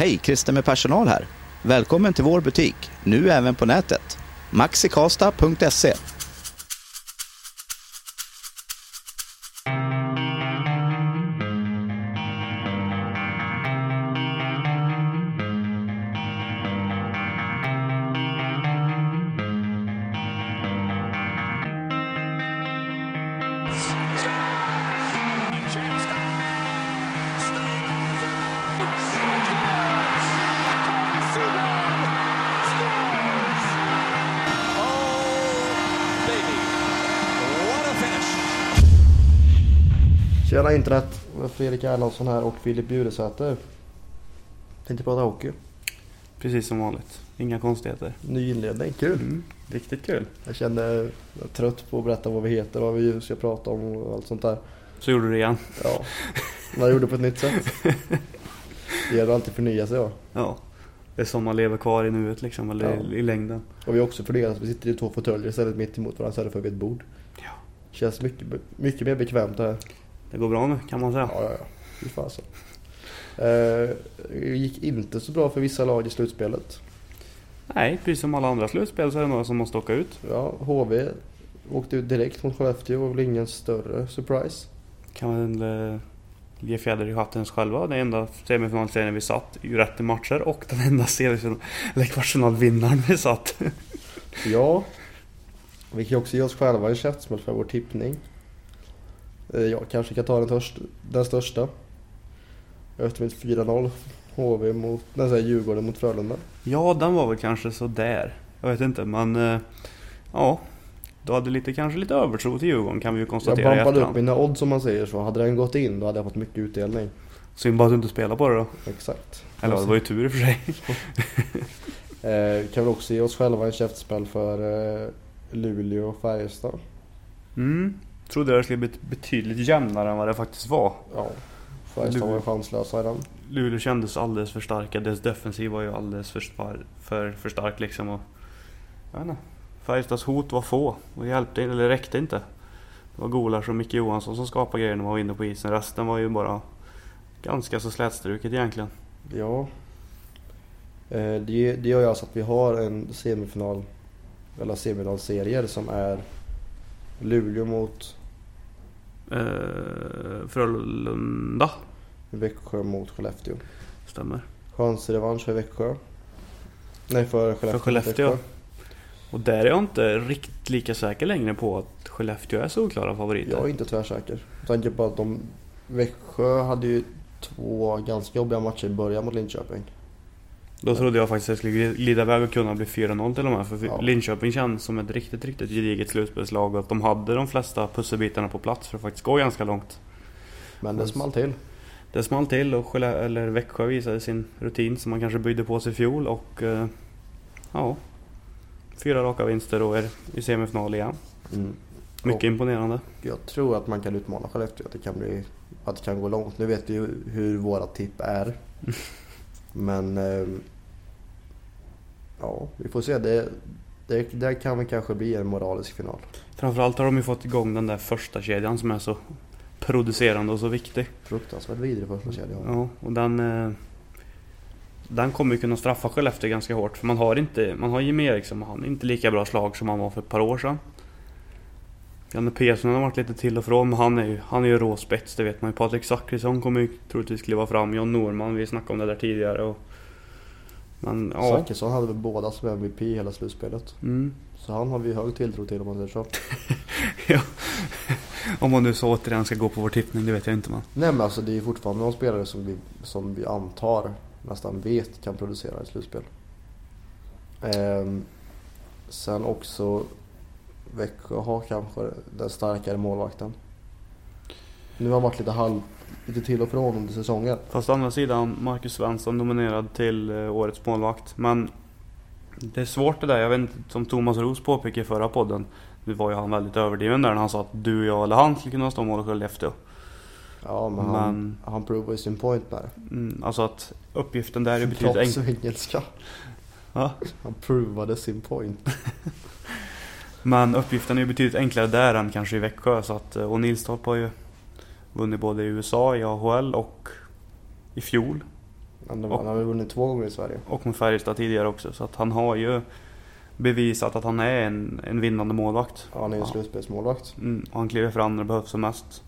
Hej, Christer med personal här. Välkommen till vår butik, nu även på nätet. maxikasta.se Fredrik Erlandsson här och Filip Bjuresäter. Tänkte prata hockey. Precis som vanligt. Inga konstigheter. Ny inledning, kul! Mm. Riktigt kul. Jag kände jag trött på att berätta vad vi heter, vad vi ska prata om och allt sånt där. Så gjorde du det igen. Ja, man gjorde på ett nytt sätt. Det gäller alltid förnya sig ja. Ja. Det är som man lever kvar i nuet liksom, eller Ja. i, i längden. Och vi har också fördelat, vi sitter i två fåtöljer istället mitt emot varandra istället för vid ett bord. Ja. Känns mycket, mycket mer bekvämt det här. Det går bra nu kan man säga. Ja, ja, ja. Fy fasen. Eh, det gick inte så bra för vissa lag i slutspelet. Nej, precis som alla andra slutspel så är det några som måste åka ut. Ja, HV åkte ut direkt mot Skellefteå. var väl ingen större surprise. Kan väl eh, ge fjäder i hatten själva. Den enda semifinalserien vi satt i rätt i matcher och den enda semifinal, eller kvartsfinalvinnaren vi satt. Ja, vi kan ju också ge oss själva en käftsmäll för vår tippning. Eh, Jag kanske kan ta den, törst, den största. Eftersom 4-0 HV mot, nej, Djurgården mot Frölunda. Ja, den var väl kanske så där. Jag vet inte, men eh, ja. Du hade lite, kanske lite övertro till Djurgården kan vi ju Jag konstatera i bampade upp mina odds om man säger så. Hade den gått in då hade jag fått mycket utdelning. Synd bara att du inte spelar på det då. Exakt. Eller det var ju tur i och för sig. Eh, kan väl också ge oss själva en käftsmäll för eh, Luleå och Färjestad. Mm. Trodde det skulle bli betydligt jämnare än vad det faktiskt var. Ja, Färjestad var chanslösa i den. Luleå kändes alldeles för starka. Deras defensiv var ju alldeles för, för, för stark liksom. Och, jag vet inte. Färjestads hot var få och hjälpte eller räckte inte. Det var Golars och Micke Johansson som skapade grejer när man var inne på isen. Resten var ju bara ganska så slätstruket egentligen. Ja. Eh, det, det gör ju alltså att vi har en semifinal, eller semifinalserier som är Luleå mot Eh, Frölunda Växjö mot Skellefteå. stämmer. Chansrevansch för Växjö. Nej, för Skellefteå. mot Skellefteå. Och där är jag inte riktigt lika säker längre på att Skellefteå är solklara favoriter. Jag är inte tvärsäker. Med tanke på att de, Växjö hade ju två ganska jobbiga matcher i början mot Linköping. Då trodde jag faktiskt att det skulle glida iväg och kunna bli 4-0 till och med. För Ja. Linköping känns som ett riktigt, riktigt gediget slutspelslag och att de hade de flesta pusselbitarna på plats för att faktiskt gå ganska långt. Men det small till. Det small till och Skelle- eller Växjö visade sin rutin som man kanske byggde på sig i fjol och eh, ja, fyra raka vinster och är i semifinal igen. Mm. Mycket Och- imponerande. Jag tror att man kan utmana Skellefteå. Att det kan, bli, att det kan gå långt. Nu vet vi ju hur våra tipp är. Men... ehm, ja, vi får se. Det, det, det kan väl kanske bli en moralisk final. Framförallt har de ju fått igång den där första kedjan som är så producerande och så viktig. Fruktansvärt vidrig första kedja. Ja. Och den... eh, Den kommer ju kunna straffa Skellefteå ganska hårt. För man har inte... Man har Jimmy Eriksson, men han är inte lika bra slag som han var för ett par år sedan. Janne Persson har varit lite till och från, men han är ju, han är ju råspets, det vet man ju. Patrik Zackrisson kommer ju troligtvis kliva fram. John Norman, vi snackade om det där tidigare. Och, men ja. Zachrisson hade väl båda som MVP i hela slutspelet. Mm. Så han har vi hög tilltro till om man säger så. ja. Om man nu så återigen ska gå på vår tippning, det vet jag inte men. Nej men alltså det är ju fortfarande någon spelare som vi, som vi antar, nästan vet kan producera ett slutspel. Ehm, sen också Växjö har kanske den starkare målvakten. Nu har han varit lite halv, lite till och från under säsongen. Fast å andra sidan, Marcus Svensson nominerad till eh, årets målvakt. Men det är svårt det där. Jag vet inte, som Thomas Roos påpekade i förra podden. Nu var ju han väldigt överdriven där när han sa att du, jag eller han skulle kunna stå mål och Skellefteå. Ja men, han, Men- han provar ju sin point där. Mm, alltså att uppgiften där är betydligt enklare. engelska. Ja. Han provade sin point. Men uppgiften är ju betydligt enklare där än kanske i Växjö. Så att, eh, och Nilstorp har ju vunnit både i USA, i AHL och i fjol. Han, har ju vunnit två gånger i Sverige. Och med Färjestad tidigare också. Så att han har ju bevisat att han är en, en vinnande målvakt. Ja, han är en slutspelsmålvakt. Mm, och han kliver fram när det behövs som mest.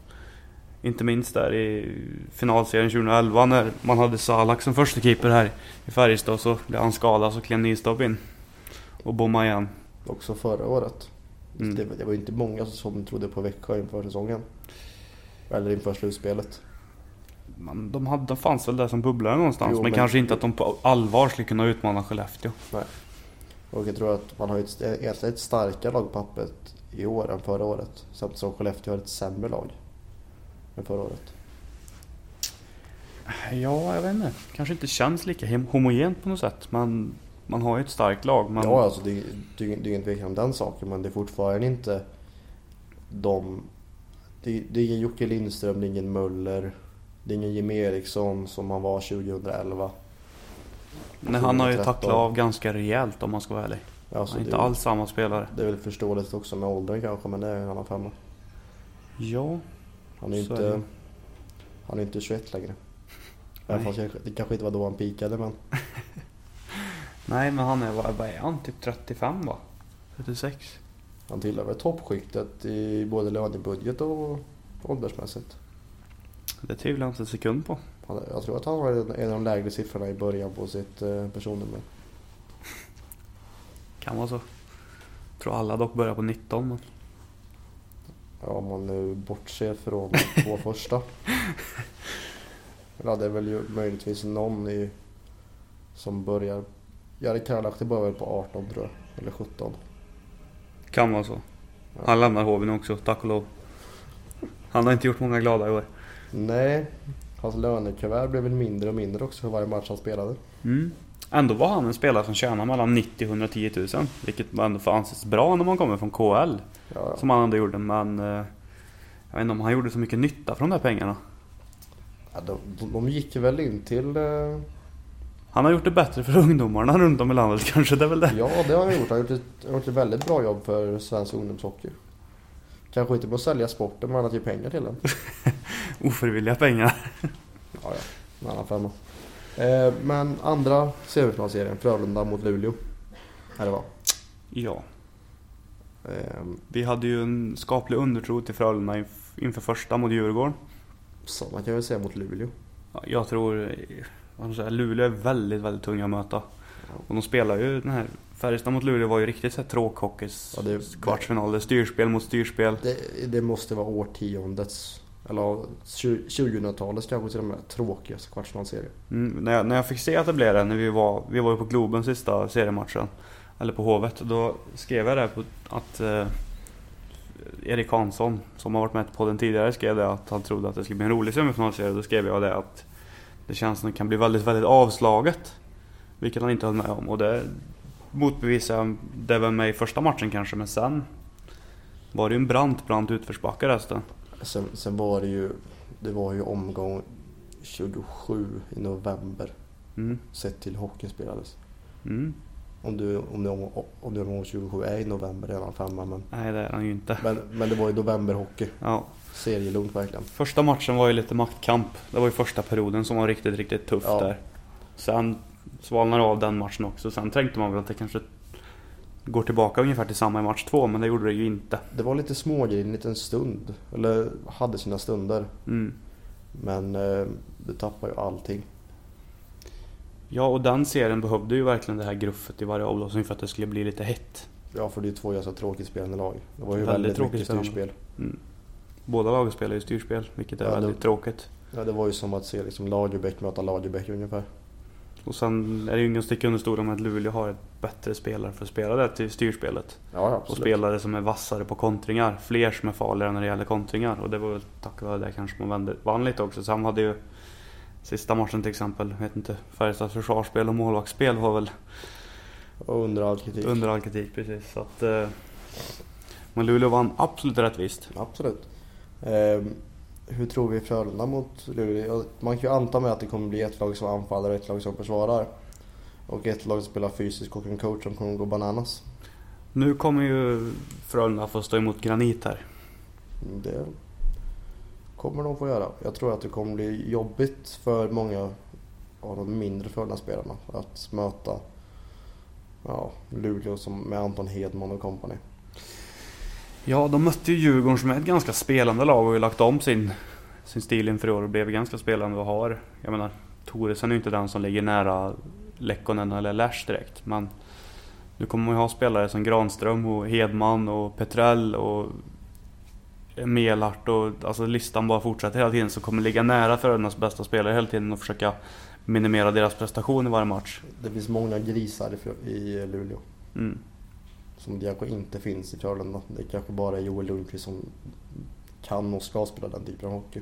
Inte minst där i finalserien 2011 när man hade Salak som första keeper här i Färjestad. Så blev han skadad så klev Nistorp in. Och bommade igen. Också förra året. Mm. Det, det var ju inte många som trodde på Växjö inför säsongen. Eller inför slutspelet. Men de, hade, de fanns väl där som bubblare någonstans. Jo, men, men- kanske inte att de på allvar skulle kunna utmana Skellefteå. Och jag tror att man har ett, egentligen ett starkare lag på pappret i år än förra året. Samtidigt som Skellefteå har ett sämre lag än förra året. Ja, jag vet inte. Kanske inte känns lika homogent på något sätt. Men man har ju ett starkt lag. Men Ja, alltså det, det, det är ingen tvekan om den saken men det är fortfarande inte de... Det, det är ingen Jocke Lindström, det är ingen Möller, det är ingen Jimmy Eriksson som han var 2011. Nej, han har ju 2013. tacklat av ganska rejält om man ska vara ärlig. Alltså, han är inte alls samma spelare. det är väl förståeligt också med åldern kanske men det är en annan femma. Ja, Han är ju är inte, han är inte 21 längre. Även fast det kanske inte var då han pikade men nej men han är, vad är han? Typ 35 va? 36? han tillhör väl toppskiktet i både lönebudget och åldersmässigt. Det tvivlar jag inte en sekund på. Han, jag tror att han har en, av de lägre siffrorna i början på sitt eh, personnummer. Kan vara så. Tror alla dock börjar på 19 men... Ja, om man nu bortser från de två första. Ja, det är väl ju möjligtvis någon i, som börjar... Jari Karlahti börjar väl på 18 tror jag. Eller 17. Kan vara så. Han lämnar HV nu också, tack och lov. Han har inte gjort många glada i år. Nej, hans lönekuvert blev väl mindre och mindre också för varje match han spelade. Mm. Ändå var han en spelare som tjänade mellan 90 och 110 000. Vilket ändå får anses bra när man kommer från KL. Ja, Som han ändå gjorde men... eh, Jag vet inte om han gjorde så mycket nytta för de där pengarna. ja, de, de, de gick väl in till... Han har gjort det bättre för ungdomarna runt om i landet kanske, det är väl det. ja, det har han gjort. Han har gjort ett, han har gjort ett väldigt bra jobb för svensk ungdomshockey. Kanske inte på att sälja sporten men att ge pengar till den. Ofrivilliga pengar. Ja, ja. En annan femma. Eh, men andra semifinalserien, Frölunda mot Luleå. Här det var. Ja. Eh, Vi hade ju en skaplig undertro till Frölunda inf- inför första mot Djurgården. så man kan väl säga mot Luleå. Ja, Jag tror... Vad ska säga, Luleå är väldigt, väldigt tunga att möta. Och de spelar ju den här... Färjestad mot Luleå var ju riktigt så här tråkhockeys Ja, det- kvartsfinal. Det är styrspel mot styrspel. Det, det måste vara årtiondets, eller 2000-talets kanske till och med, tråkigaste kvartsfinalserie. Mm, när, jag, när jag fick se att det blev det, när vi var, vi var på Globen sista seriematchen. Eller på Hovet. Då skrev jag det på att eh, Erik Hansson, som har varit med på den tidigare, skrev det att han trodde att det skulle bli en rolig semifinalserie. Då skrev jag det att det känns som det kan bli väldigt, väldigt avslaget. Vilket han inte höll med om. Och det motbevisade det väl med i första matchen kanske, men sen var det ju en brant, brant utförsbacke resten. Sen, sen var det ju, det var ju omgång 27 i november Mm. sett till hockeyn spelades. Mm. Om du, om det, om det omgång 27 är i november redan femma men, Nej, det är han ju inte. men, men det var ju novemberhockey. Ja, Serielugnt verkligen. Första matchen var ju lite maktkamp. Det var ju första perioden som var riktigt, riktigt tuff Ja. där. Sen svalnar det av den matchen också. Sen tänkte man väl att det kanske går tillbaka ungefär till samma i match två, men det gjorde det ju inte. Det var lite smågrejer en liten stund. Eller hade sina stunder. Mm. Men eh, det tappar ju allting. Ja, och den serien behövde ju verkligen det här gruffet i varje avlossning för att det skulle bli lite hett. Ja, för det är två ganska tråkigt spelande lag. Det var ju Väldigt väldigt, tråkigt mycket styrspel. Mm. Båda lagen spelar ju styrspel, vilket är Ja, det- väldigt tråkigt. Ja, det var ju som att se liksom Lagerbäck möta Lagerbäck ungefär. Och sen är det ju ingen sticka under stolen med att Luleå har ett bättre spelare för att spela det till styrspelet. Ja, Och spelare som är vassare på kontringar. Fler som är farligare när det gäller kontringar. Och det var väl tack vare det kanske man vände, vann lite också. Sen hade ju sista matchen till exempel, vet inte, Färjestads försvarsspel och målvaktsspel var väl Och under all kritik. under all kritik precis. Så att, eh, men Luleå vann absolut rättvist. Absolut. Ehm, hur tror vi Frölunda mot Luleå? Man kan ju anta med att det kommer bli ett lag som anfaller och ett lag som försvarar. Och ett lag som spelar fysiskt och en coach som kommer gå bananas. Nu kommer ju Frölunda få stå emot Granit här. Det kommer de få göra. Jag tror att det kommer bli jobbigt för många av de mindre Frölunda-spelarna att möta ja, Luleå som, med Anton Hedman och kompani. Ja, de mötte ju Djurgården som är ett ganska spelande lag och har ju lagt om sin, sin stil inför år och blev ganska spelande och har... Jag menar, Toresen är ju inte den som ligger nära Lekkonen eller Lash direkt. Men nu kommer man ju ha spelare som Granström och Hedman och Petrell och Melart och alltså listan bara fortsätter hela tiden. Så kommer ligga nära Frölundas bästa spelare hela tiden och försöka minimera deras prestation i varje match. Det finns många grisar i Luleå. Mm. Som kanske inte finns i Frölunda. Det kanske bara är Joel Lundqvist som kan och ska spela den typen av hockey.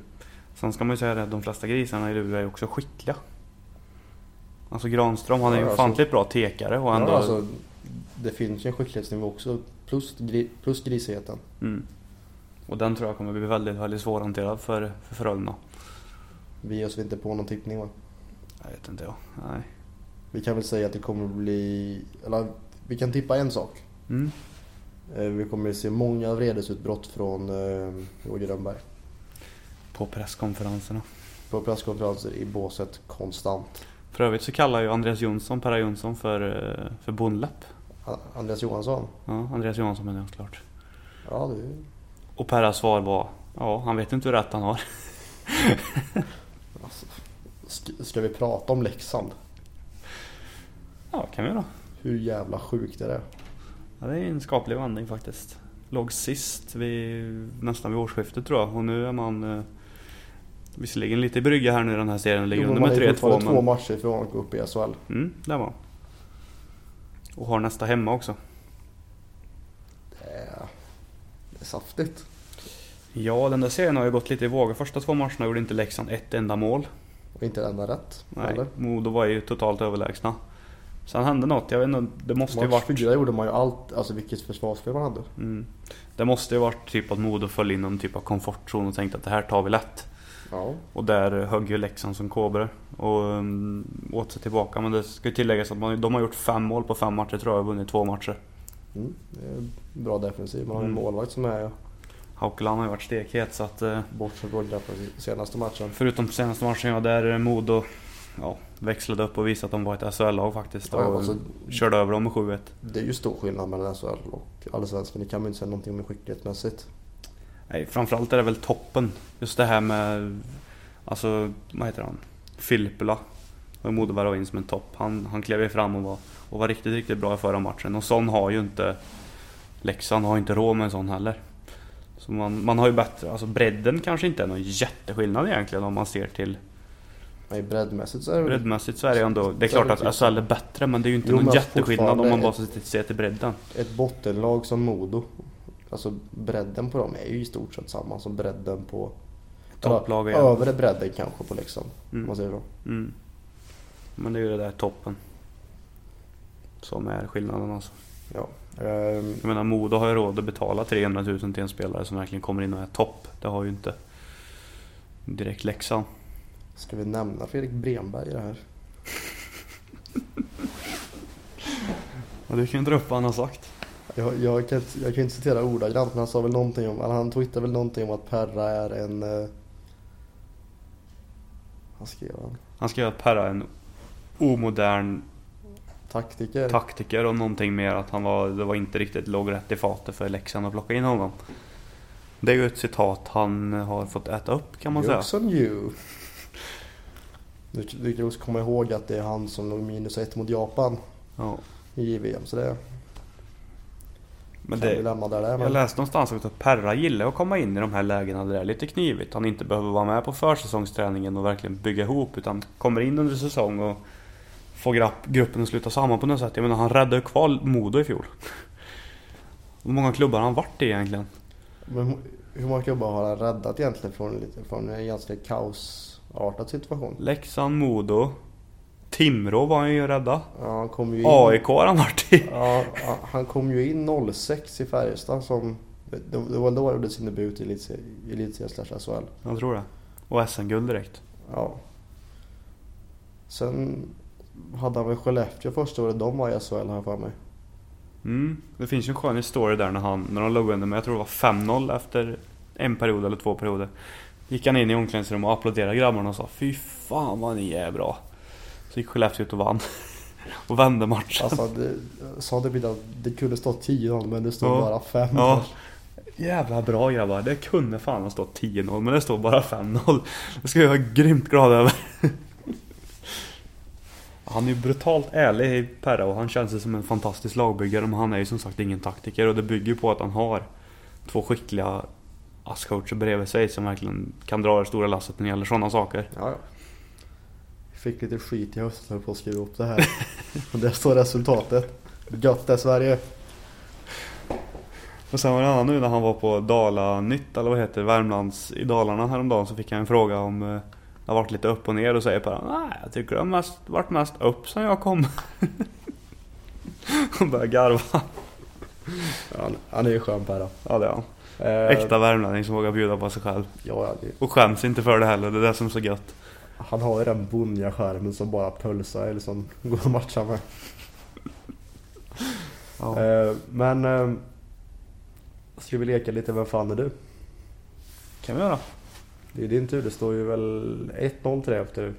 Sen ska man ju säga det att de flesta grisarna i Luleå är också skickliga. Alltså Granström, han är ju Ja, alltså- ofantligt bra tekare och ändå... Ja, alltså, det finns ju en skicklighetsnivå också plus, gri, plus grisigheten. mm. Och den tror jag kommer bli väldigt, väldigt svårhanterad för, för Frölunda. Vi ger oss inte på någon tippning va? Jag vet inte jag. Nej. Vi kan väl säga att det kommer bli, eller vi kan tippa en sak. Mm. Eh, Vi kommer att se många vredesutbrott från eh, Roger Rönnberg. På presskonferenserna. På presskonferenser i båset konstant. För övrigt så kallar ju Andreas Jonsson Perra Jonsson för, eh, för bondläpp. Andreas Johansson. Ja, Andreas Johansson menar jag såklart. Ja, det är Och Perras svar var Ja, han vet inte hur rätt han har. alltså, ska vi prata om Leksand? Ja, kan vi då. Hur jävla sjukt är det? Ja, det är en skaplig vandring faktiskt. Låg sist vid, nästan vid årsskiftet tror jag. Och nu är man eh, visserligen lite i brygga här nu i den här serien. Ligger Jo, men under man med är 3-2. fortfarande två Men... matcher ifrån att gå upp i SHL. Mm, det var. Och har nästa hemma också. Det är, det är saftigt. Ja, den där serien har ju gått lite i vågor. Första två matcherna gjorde inte Leksand ett enda mål. Och inte enda rätt. Nej, Eller? Modo var ju totalt överlägsna. Sen hände något. Jag vet inte, det måste ju Match varit... fyra gjorde man ju allt, alltså vilket försvarsspel man hade. Mm. Det måste ju varit typ att Modo föll in någon typ av komfortzon och tänkte att det här tar vi lätt. Ja. Och där högg ju Leksand som kobror och um, åt sig tillbaka. Men det ska ju tilläggas att man, de har gjort fem mål på fem matcher tror jag och vunnit två matcher. Mm, det är bra defensiv. Man har en Mm. målvakt som är Haukeland har ju varit stekhet så att eh, bortsett från senaste matchen. förutom senaste matchen ja, där Modo ja, växlade upp och visade att de var ett SHL-lag faktiskt. Ja, Och alltså, körde över dem med 7-1. det är ju stor skillnad mellan SHL och Allsvenskan. Det kan man ju inte säga någonting om skicklighetsmässigt. Nej, framförallt är det väl toppen. Just det här med, alltså vad heter han? Filppula. Och Modo värvade in som en topp. Han, han klev ju fram och var, och var riktigt, riktigt bra i förra matchen. Och sån har ju inte Leksand har inte råd med en sån heller. Så man, man har ju bättre, alltså bredden kanske inte är någon jätteskillnad egentligen om man ser till Nej, breddmässigt så är det breddmässigt så är det ändå, det är klart att SHL är bättre men det är ju inte Jo, någon jätteskillnad om man bara fortfarande ser till bredden. ett bottenlag som Modo. Alltså bredden på dem är ju i stort sett samma som bredden på... Topplag igen. Övre bredden kanske på Leksand. Om Mm. man säger så. Mm. Men det är ju det där toppen. Som är skillnaden alltså. Ja. Ehm, Jag menar Modo har ju råd att betala 300 000 till en spelare som verkligen kommer in och är topp. Det har ju inte direkt Leksand. Ska vi nämna Fredrik Bremberg i det här? Ja, du kan ju dra upp vad han har sagt. Jag, jag, kan, inte- jag kan inte citera ordagrant men han sa väl någonting om, eller han twittrade väl någonting om att Perra är en... Eh, vad skrev han? Han skrev att Perra är en omodern Taktiker? taktiker och någonting mer att han var, det var inte riktigt låg rätt i fatet för Leksand att plocka in honom. Det är ju ett citat han har fått äta upp kan man säga. Jokes on you. Du kan också komma ihåg att det är han som låg minus ett mot Japan Ja. i JVM. Så det Men kan vi det, lämna där det är. jag Men läste någonstans att Perra gillar att komma in i de här lägena där det är lite knivigt. Han inte behöver vara med på försäsongsträningen och verkligen bygga ihop utan kommer in under säsong och får gruppen att sluta samman på något sätt. Jag menar han räddade kvar Modo i fjol. Hur många klubbar har han varit i egentligen? men hur- många klubbar har han räddat egentligen från, från en ganska kaosartad situation? Leksand, Modo, Timrå var han ju rädda. Ja, han kom ju in, AIK har han varit i. Ja, han kom ju in 06 i Färjestad som... Det, var då han gjorde sin debut i elitserien elitserien slash SHL. Jag tror det. Och SM-guld direkt. Ja. Sen hade han väl Skellefteå första året de var i SHL har jag för mig. Mm. Det finns ju en skön historia där när, han, när de låg under med, jag tror det var 5-0 efter en period eller två perioder. Gick han in i omklädningsrummet och applåderade grabbarna och sa Fy fan vad ni är bra. Så gick Skellefteå ut och vann. Och vände matchen. Alltså det, sa det att det kunde stå 10-0 men det stod Ja. bara 5 Ja. Jävla bra grabbar. Det kunde fan ha stått 10-0 men det står bara 5-0. Det ska jag vara grymt glad över. Han är ju brutalt ärlig Perra och han känns som en fantastisk lagbyggare men han är ju som sagt ingen taktiker och det bygger på att han har två skickliga asscoacher bredvid sig som verkligen kan dra det stora lasset när det gäller sådana saker. Ja, ja. Fick lite skit i hösten på att skriva upp det här. Och där står resultatet. Gött det Sverige. Och sen var det en annan nu när han var på Dala Nytt eller vad heter Värmlands i Dalarna häromdagen så fick jag en fråga om eh, det har varit lite upp och ner och säger bara nej jag tycker det har mest, varit mest upp sen jag kom. och började garva. Ja, han- han är ju skön Perra. Ja det är han. Eh, Äkta värmlänning som vågar bjuda på sig själv. Ja, ja, det, Och skäms inte för det heller, det är det som är så gött. han har ju den bonniga skärmen som bara pulsar eller som går att matcha med. Ja. Eh, men... Eh, ska vi leka lite Vem fan är du? kan vi göra. Det är din tur. Det står ju väl 1-0 till dig efter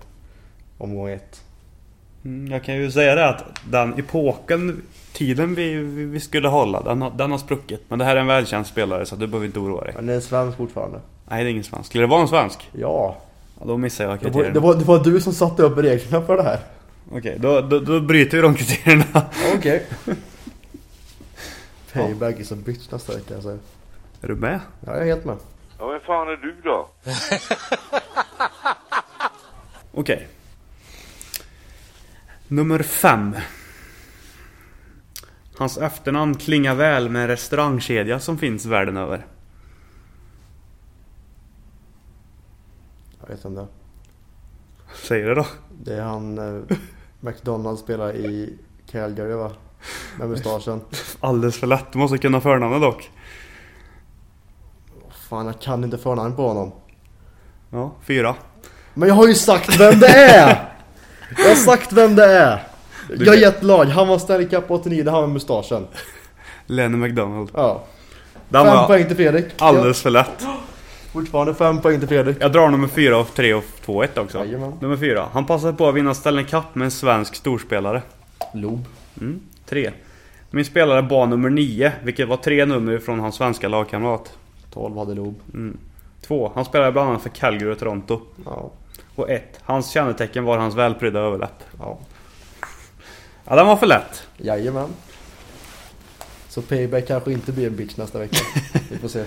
omgång 1. Mm, jag kan ju säga det att den epoken, tiden vi, vi skulle hålla, den har, den har spruckit. Men det här är en välkänd spelare så du behöver inte oroa dig. Men det är svensk fortfarande. Nej det är ingen svensk. Skulle det vara en svensk? Ja. Ja, då missar jag Det var, kriterierna. det, var, det var du som satte upp reglerna för det här. Okej, då, då, då bryter vi de kriterierna. Okej. Payback is a bitch nästa vecka alltså. Är du med? Ja, jag är helt med. Ja, vem fan är du då? Okej. Nummer fem. Hans efternamn klingar väl med en restaurangkedja som finns världen över. Jag vet inte. Säg det då. Det är han eh, McDonalds spelar i Calgary va? Med mustaschen. Alldeles för lätt. Du måste kunna förnamnet dock. Fan jag kan inte förnamn på honom. Ja, fyra. Men jag har ju sagt vem det är! Jag har sagt vem det är! Jag har gett lag. Han var Stanley Cup 89, det han med mustaschen. Lenny McDonald. Ja. Den Fem var poäng till Fredrik. alldeles för lätt. Fortfarande fem poäng till Fredrik. Jag drar nummer fyra och tre och två ett också. Jajamän. Nummer fyra. Han passade på att vinna Stanley Cup med en svensk storspelare. Lob. Mm, tre. Min spelare bar nummer nio, vilket var tre nummer från hans svenska lagkamrat. 12 hade Lob. Mm. Två. Han spelade bland annat för Calgary och Toronto. Ja. Och ett. Hans kännetecken var hans välprydda överläpp. Ja. Ja, den var för lätt. Jajamän. Så Payback kanske inte blir en bitch nästa vecka. Vi får se.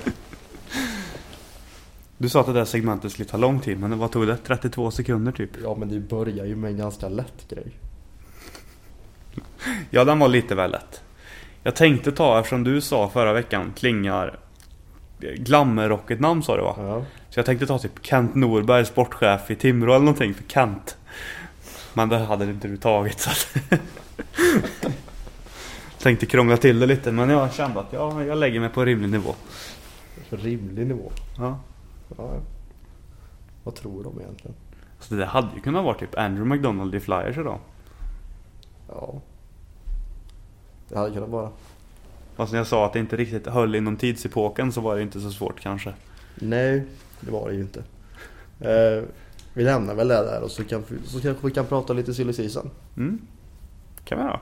Du sa att det där segmentet skulle ta lång tid, men vad tog det? 32 sekunder typ? Ja men det börjar ju med en ganska lätt grej. Ja, den var lite väl lätt. Jag tänkte ta, eftersom du sa förra veckan, klingar Glammerrocket namn sa du va? Ja. Så jag tänkte ta typ Kent Norberg, sportchef i Timrå eller någonting för Kent. Men det hade inte du tagit så att... Tänkte krångla till det lite men jag kände att ja, jag lägger mig på rimlig nivå. Rimlig nivå. Ja. Ja, ja. Vad tror de egentligen? Så det där hade ju kunnat vara typ Andrew McDonald i Flyers idag. Ja. Det hade kunnat vara. Fast när jag sa att det inte riktigt höll inom tidsepoken så var det inte så svårt kanske. Nej, det var det ju inte. Eh, vi lämnar väl det där och så, kan, så kanske vi kan prata lite silly season. Mm. Kan vi göra.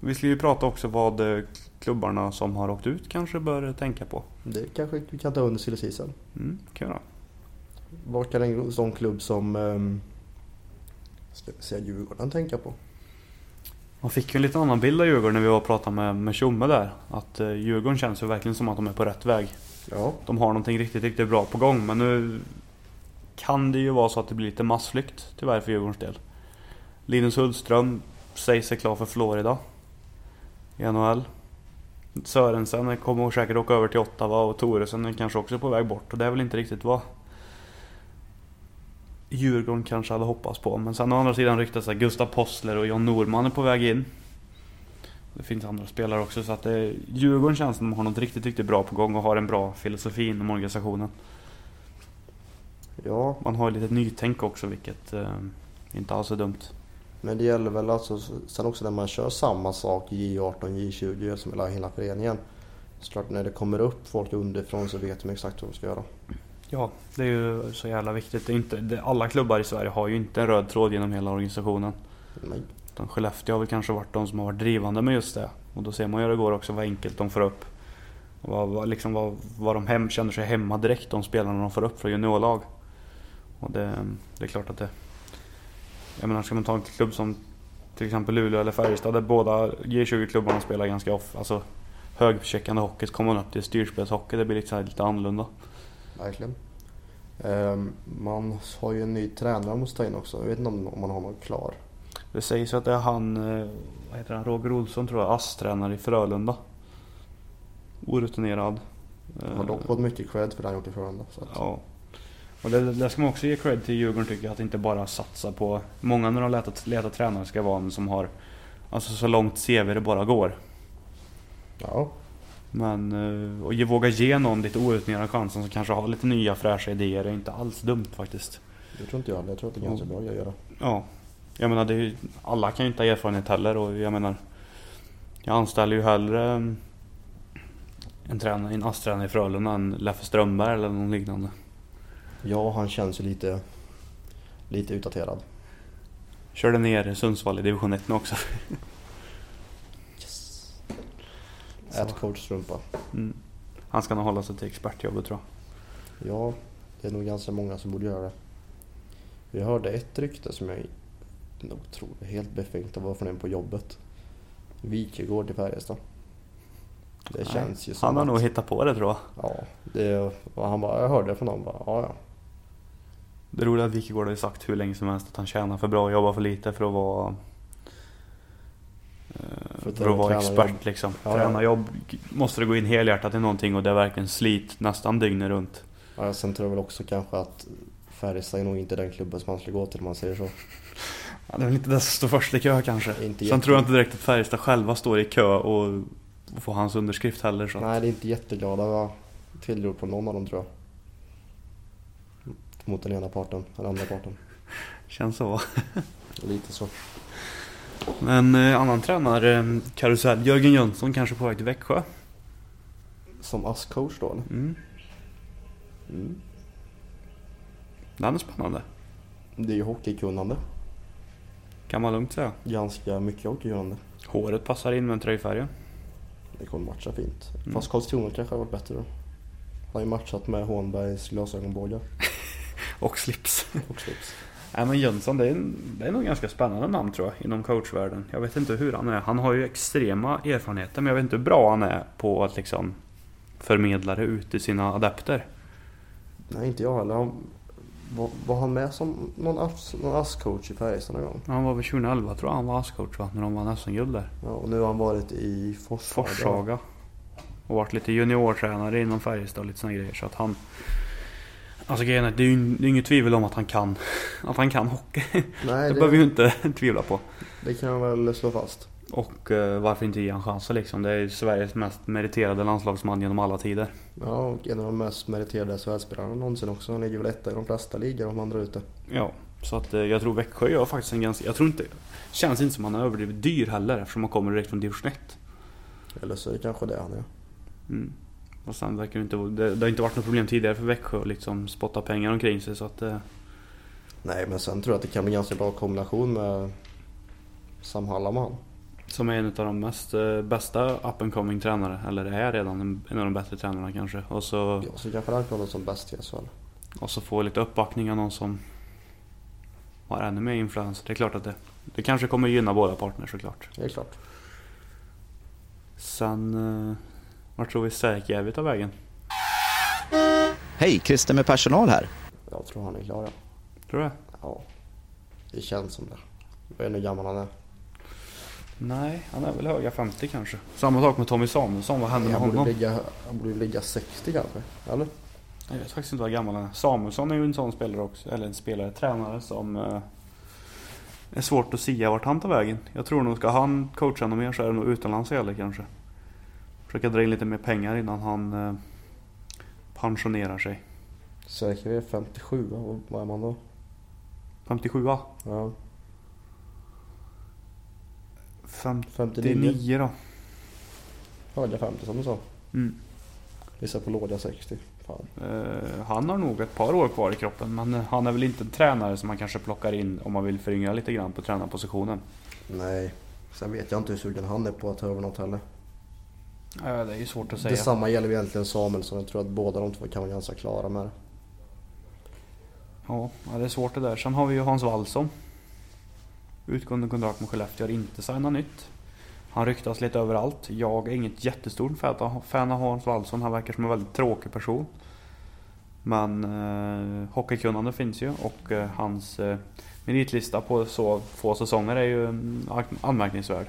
Vi skulle ju prata också vad eh, klubbarna som har åkt ut kanske bör tänka på. Det kanske vi kan ta under silly season. Mm, kan vi göra. Vad kan en sån klubb som um, ska vi säga Djurgården tänka på? Man fick ju en lite annan bild av Djurgården när vi var och pratade med, med Tjomme där. Att eh, Djurgården känns ju verkligen som att de är på rätt väg. Ja, De har någonting riktigt, riktigt bra på gång. Men nu kan det ju vara så att det blir lite massflykt tyvärr för Djurgårdens del. Linus Hultström säger sig klar för Florida. I NHL. Sörensen kommer säkert åka över till Ottawa och Toresen är kanske också på väg bort. Och det är väl inte riktigt vad Djurgården kanske hade hoppats på. Men sen å andra sidan ryktas att Gustav Possler och John Norman är på väg in. Det finns andra spelare också så att det, Djurgården känns som att de har något riktigt, riktigt bra på gång och har en bra filosofi inom organisationen. ja, Man har lite nytänk också vilket eh, inte alls är dumt. men det gäller väl alltså sen också när man kör samma sak J18, J20 som hela, hela föreningen. Så klart när det kommer upp folk underifrån så vet de exakt vad de ska göra. Ja, det är ju så jävla viktigt. Det är inte, det, alla klubbar i Sverige har ju inte en röd tråd genom hela organisationen. Nej. Utan Skellefteå har väl kanske varit de som har varit drivande med just det. Och då ser man ju hur det går också, vad enkelt de får upp. Och vad, vad, liksom vad, vad de hem, känner sig hemma direkt, de spelarna de får upp från juniorlag. Och det, det är klart att det... Jag menar, ska man ta en klubb som till exempel Luleå eller Färjestad där båda G20-klubbarna spelar ganska off, alltså högcheckande hockey, så kommer man upp till styrspelshockey, det blir lite, lite annorlunda. Verkligen. Ehm, man har ju en ny tränare man måste ta in också. Jag vet inte om man har någon klar. Det sägs att det är han, eh, vad heter han, Roger Olsson tror jag, ASS-tränare i Frölunda. Orutinerad. Han har dock fått mycket cred för det han gjort i Frölunda. Ja. Och det, det ska man också ge cred till Djurgården tycker jag, att inte bara satsa på... Många när de letar, letar tränare ska vara en som har alltså så långt CV det bara går. Ja. Men eh, och ge, våga ge någon lite orutinerad chansen som kanske har lite nya fräscha idéer är inte alls dumt faktiskt. Det tror inte jag heller. Jag tror att det är ganska bra att göra. Ja. Jag menar, det ju- alla kan ju inte ha erfarenhet heller och jag menar... Jag anställer ju hellre mm, en, tränare, en ASS-tränare i Frölunda än Leffe Strömberg eller någon liknande. Ja, han känns ju lite, lite utdaterad. Körde ner Sundsvall i division 1 nu också. Ät coachstrumpa. Mm. Han ska nog hålla sig till expertjobbet tror jag. Ja, det är nog ganska många som borde göra det. Vi hörde ett rykte som jag är helt befängt att vara från en på jobbet. Wikegård till Färjestad. Det känns ju som Han har att, nog hittat på det tror jag. Ja, det, han bara, jag hörde det från någon bara, ja ja. Det roliga är att Wikegård har ju sagt hur länge som helst att han tjänar för bra och jobbar för lite för att vara eh, För att för att vara expert liksom. Ja, ja. Tränarjobb måste det gå in helhjärtat i någonting och det är verkligen slit nästan dygnet runt. ja. Sen tror jag väl också kanske att Färjestad är nog inte den klubben som man skulle gå till om man säger så. Ja, det är väl inte det som står först i kö kanske. Inte Sen tror jag inte direkt att Färjestad själva står i kö och, får hans underskrift heller. Så. Nej, det är inte jätteglada tillrop på någon av dem tror jag. Mot den ena parten, eller andra parten. Känns så. Lite så. Men eh, annan tränare, eh, karusell, Jörgen Jönsson kanske på väg till Växjö. Som ASS-coach då eller? Mm. Mm. Den är spännande. Det är ju hockeykunnande. Kan man lugnt säga. Ganska mycket hockeykunnande. Håret passar in med tröjfärgen. Det kommer matcha fint. Mm. Fast Karlskrona kanske har varit bättre då. Han har ju matchat med Hånbergs glasögonbågar Och slips. och slips. Nej men Jönsson, det är, det är nog ganska spännande namn tror jag inom coachvärlden. Jag vet inte hur han är. Han har ju extrema erfarenheter men jag vet inte hur bra han är på att liksom förmedla det ut till sina adepter. Nej, inte jag heller. Han, var, han med som någon, ass, någon ASS-coach i Färjestad någon gång? Han var väl 2011 tror jag han var ASS-coach va? När de vann SM-guld där. Ja, och nu har han varit i Forshaga. Forshaga. Och varit lite juniortränare inom Färjestad och lite såna grejer. Så att han... Alltså grejen är, det är ju det är inget tvivel om att han kan, att han kan hockey. Nej, Det det, behöver vi ju inte tvivla på. det kan jag väl slå fast. Och eh, varför inte ge han chansen liksom? Det är ju Sveriges mest meriterade landslagsman genom alla tider. Ja, och en av de mest meriterade SHL-spelarna någonsin också. Han ligger väl etta i de flesta ligor om man drar ut det. Ja, så att eh, jag tror Växjö gör faktiskt en ganska... Jag tror inte... Känns inte som han är överdrivet dyr heller eftersom han kommer direkt från division 1. Eller så är det kanske det han är. Mm. Och sen verkar det inte... Det, det har inte varit något problem tidigare för Växjö att liksom spotta pengar omkring sig så att... Eh, Nej, men sen tror jag att det kan bli ganska bra kombination med Sam Hallaman. Som är en av de mest eh, bästa up and coming tränare. Eller är redan en, av de bättre tränarna kanske. Och så, Ja, så kanske han vara som bäst i SHL. och så få lite uppbackning av någon som har ännu mer influens. Det är klart att det, det kanske kommer gynna båda parter såklart. Det är klart. Sen... Eh, vart tror vi Särkijärvi tar vägen? Hej, Christer med personal här. Jag tror han är klar ja. Tror du? Ja. Det känns som det. Jag vet inte hur gammal han är. Nej, han är väl höga 50 kanske. Samma sak med Tommy Samuelsson. Vad hände med honom? ligga, han borde ju ligga 60 kanske. Eller? Jag vet faktiskt inte vad gammal han är. Samuelsson är ju en sån spelare också. Eller en spelare, tränare som... Eh, är svårt att sia vart han tar vägen. Jag tror nog ska han coacha något mer så är det nog utomlands eller kanske. Försöka dra in lite mer pengar innan han eh, pensionerar sig. Säkert är 57 va? Vad är man då? 57 va? Ja. 59 59. då. Höga 50 som du sa. Mm. Vissa på låga 60. Fan. Eh, han har nog ett par år kvar i kroppen men han är väl inte en tränare som man kanske plockar in om man vill föryngra lite grann på tränarpositionen. Nej. Sen vet jag inte hur sugen han är på att ta över något heller. Ja, det är ju svårt att säga. Detsamma gäller egentligen Samuelsson. Jag tror att båda de två kan vara ganska klara med det. Ja, ja, det är svårt det där. Sen har vi ju Hans Wallson. Utgående kontrakt med Skellefteå har inte signat nytt. Han ryktas lite överallt. Jag är inget jättestort fan av- Hans Wallson. Han verkar som en väldigt tråkig person. Men eh, hockeykunnande finns ju och eh, hans eh, meritlista på så få säsonger är ju mm, anmärkningsvärd.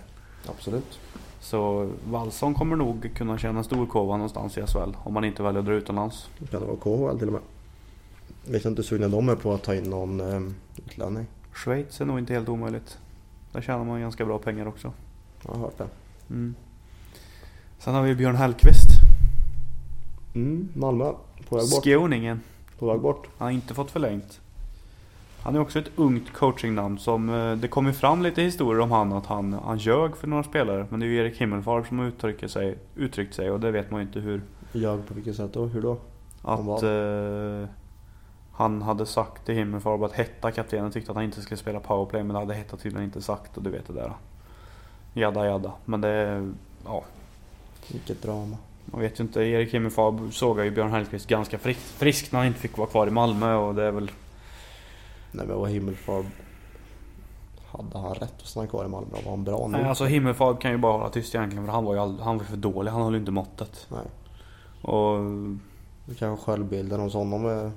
Absolut. Så Wallson kommer nog kunna tjäna storkova någonstans i SHL om man inte väljer att dra utomlands. Det kan det vara KHL till och med. Vet jag inte hur sugna de är på att ta in någon um, utlänning. Schweiz är nog inte helt omöjligt. Där tjänar man ganska bra pengar också. Jag har hört det. Mm. Sen har vi Björn Hellkvist. Mm, Malmö. På väg bort. Skåningen. På väg bort. Han har inte fått förlängt. Han är också ett ungt coachingnamn som eh, det kommer fram lite historier om han att han, han ljög för några spelare. Men det är ju Erik Himmelfarb som har sig, uttryckt sig och det vet man ju inte hur. Jag på vilket sätt då? Hur då? Att eh, han hade sagt till Himmelfarb att Hetta, kaptenen, tyckte att han inte skulle spela powerplay men det hade Hetta tydligen inte sagt och du vet det där. Jadda jadda. Men det, ja, Vilket drama. man vet ju inte. Erik Himmelfarb såg ju Björn Hellkvist ganska frisk, frisk när han inte fick vara kvar i Malmö och det är väl Nej men vad Himmelfarb... Hade han rätt att stanna kvar i Malmö? Var han bra nu? Nej, alltså Himmelfarb kan ju bara hålla tyst egentligen för han var ju all, han var för dålig. Han höll ju inte måttet. Nej. Och Det kanske självbilden hos honom är...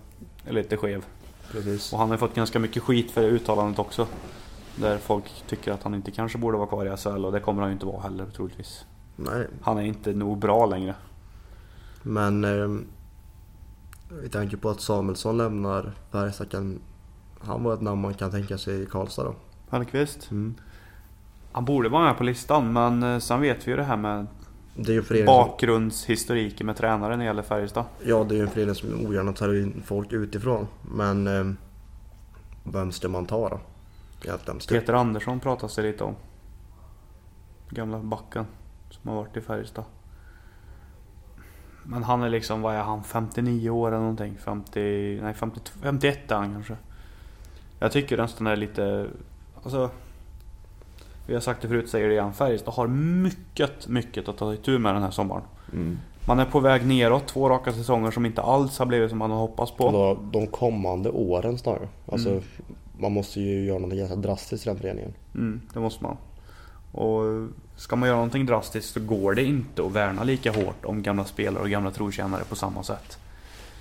är lite skev. Precis. Och han har fått ganska mycket skit för det uttalandet också. Där folk tycker att han inte kanske borde vara kvar i SHL och det kommer han ju inte vara heller troligtvis. Nej. Han är inte nog bra längre. Men... Eh, vi tänker på att Samuelsson lämnar Färjestad. Kan, han var ett namn man kan tänka sig i Karlstad då. Hellkvist? Mm. Han borde vara med på listan men eh, sen vet vi ju det här med Det är förening bakgrundshistoriken med tränaren när det gäller Färjestad. Ja, det är ju en förening som ogärna tar in folk utifrån. Men... Eh, vem ska man ta då? Peter Andersson pratas det lite om. Gamla backen som har varit i Färjestad. Men han är liksom, vad är han, 59 år eller någonting? 50, nej 50, 51 är han kanske. Jag tycker nästan är lite, alltså. Vi har sagt det förut, säger det igen. Färjestad har mycket, mycket att ta itu med den här sommaren. mm. Man är på väg neråt, två raka säsonger som inte alls har blivit som man har hoppats på. Då, de kommande åren snarare. Alltså, Mm. man måste ju göra något ganska drastiskt i den föreningen. Mm, det måste man. Och ska man göra någonting drastiskt så går det inte att värna lika hårt om gamla spelare och gamla trotjänare på samma sätt.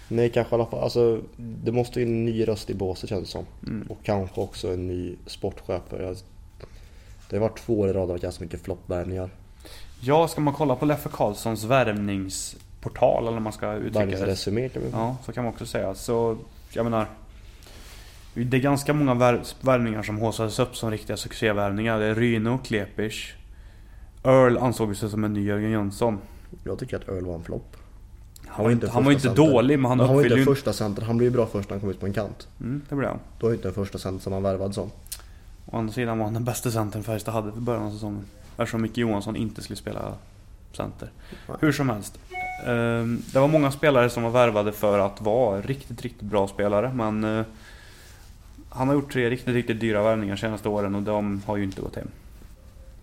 Nej, kanske i alla fall. Alltså, det måste in en ny röst i båset känns det som. Mm. Och kanske också en ny sportchef. jag- Det har varit två år i rad av ganska mycket floppvärvningar. Ja, ska man kolla på Leffe Karlssons värvningsportal eller man ska uttrycka det. Värvningsresumé kan vi Ja, så kan man också säga. Så, jag menar. Det är ganska många värv- värvningar som haussades upp som riktiga succévärvningar. Det är Ryno, Klepisch. Earl ansåg sig som en ny Jörgen Jönsson. Jag tycker att Earl var en flopp. Han var inte, han var inte center. dålig men han Men han var inte en första center. Han blev ju bra först när han kom ut på en kant. Mm, det blev han. Då är inte en första center som han värvad som. Å andra sidan var han den bästa centern Färjestad hade för början av säsongen. Eftersom Micke Johansson inte skulle spela center. Hur som helst. Ehm, Det var många spelare som var värvade för att vara riktigt, riktigt bra spelare. Men eh, han har gjort tre riktigt, riktigt dyra värvningar senaste åren och de har ju inte gått hem.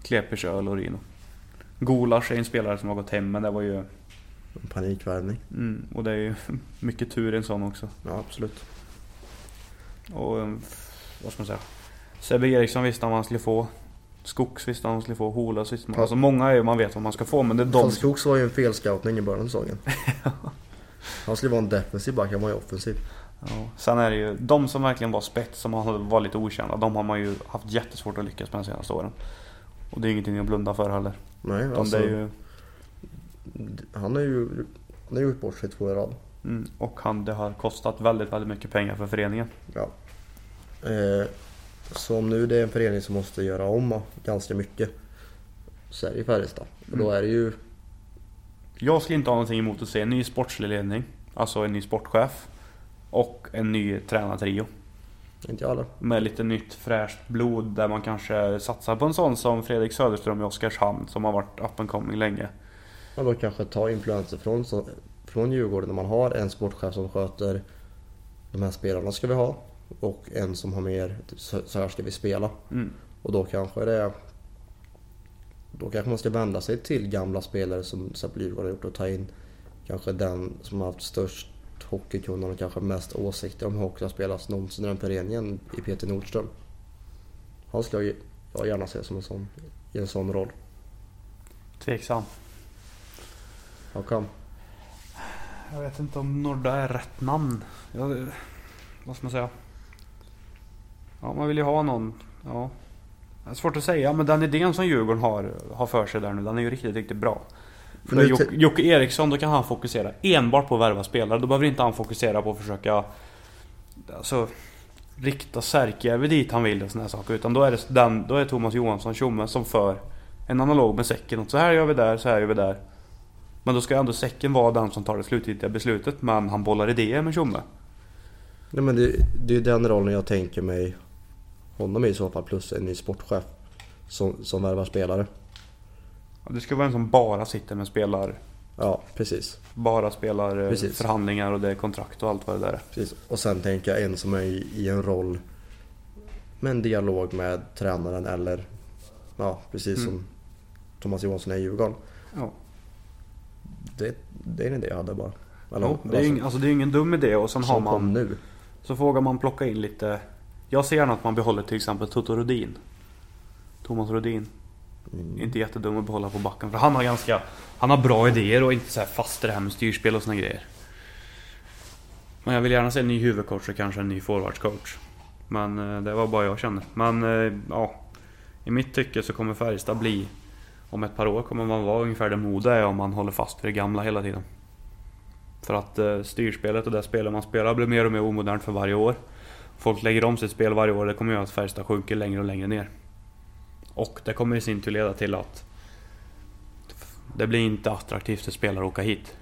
Klepers, Öl och Rino. Gulasch är en spelare som har gått hem men det var ju... En panikvärvning. Mm, och det är ju mycket tur i en sån också. Ja, absolut. Och eh, vad ska man säga? Sebbe Eriksson visste han vad han skulle få. Skogs visste han vad han skulle få. Holas visste man. Ja. Alltså många är ju man vet vad man ska få men det är de... Fast Skogs var ju en felscoutning i början av säsongen. Han skulle vara en defensiv back, han var ju offensiv. Ja. Sen är det ju de som verkligen var spets som var lite okända. De har man ju haft jättesvårt att lyckas med de senaste åren. Och det är ingenting att blunda för heller. Nej, Utan alltså, ju, han har ju han har gjort bort sig två i rad. mm, och han, det har kostat väldigt, väldigt mycket pengar för föreningen. Ja. Eh, så om nu det är en förening som måste göra om ganska mycket så är det ju Färjestad. Och då Mm. är det ju Jag skulle inte ha någonting emot att se en ny sportslig ledning. Alltså en ny sportchef. Och en ny tränartrio. inte jag heller. Med lite nytt fräscht blod där man kanske satsar på en sån som Fredrik Söderström i Oskarshamn som har varit up and coming länge. Man då kanske ta influenser från, från Djurgården när man har en sportchef som sköter de här spelarna ska vi ha och en som har mer så så här ska vi spela. Mm. Och då kanske det då kanske man ska vända sig till gamla spelare som Djurgården har gjort och ta in kanske den som har haft störst hockeykunnande och kanske mest åsikter om hur hockey har spelats någonsin i den föreningen i Peter Nordström. Han ska jag jag gärna se som en sån, i en sån roll. Tveksam. How come? Jag vet inte om Norda är rätt namn. Jag, vad ska man säga? Ja, man vill ju ha någon. Ja. Det är svårt att säga, men den idén som Djurgården har, har för sig där nu, den är ju riktigt, riktigt bra. För då Jocke, Jocke Eriksson, då kan han fokusera enbart på att värva spelare. Då behöver inte han fokusera på att försöka alltså, rikta Särkijärvi dit han vill och såna här saker. Utan då är det, den, då är det Thomas Johansson, tjomme, som för en analog med säcken. Och så här gör vi där, så här gör vi där. Men då ska ändå säcken vara den som tar det slutgiltiga beslutet. Men han bollar idéer med tjomme. Nej men det, det är den rollen jag tänker mig honom i så fall plus en ny sportchef som, som värvar spelare. Ja, Det ska vara en som bara sitter med spelar... Ja, precis. Bara spelar eh, Precis. förhandlingar och det är kontrakt och allt vad det där är. precis. Och sen tänker jag en som är i, i en roll med en dialog med tränaren eller ja, precis Mm. som Thomas Johansson är i Djurgården. Ja. Det, det är en idé jag hade bara. Eller, Jo, det är ju alltså det är ingen dum idé och sen har man... nu. Så vågar man plocka in lite... Jag ser gärna att man behåller till exempel Toto Rodin. Thomas Rodin. Mm. Inte jättedum att behålla på backen för han har ganska... Han har bra idéer och inte så här fast i det här med styrspel och såna grejer. Men jag vill gärna se en ny huvudcoach och kanske en ny forwardscoach. Men eh, det var bara jag känner. Men eh, ja... I mitt tycke så kommer Färjestad bli... Om ett par år kommer man vara ungefär där Modo är om man håller fast vid det gamla hela tiden. För att eh, styrspelet och det spelet man spelar blir mer och mer omodernt för varje år. Folk lägger om sitt spel varje år. Det kommer göra att Färjestad sjunker längre och längre ner. Och det kommer i sin tur leda till att det blir inte attraktivt för spelare att åka hit.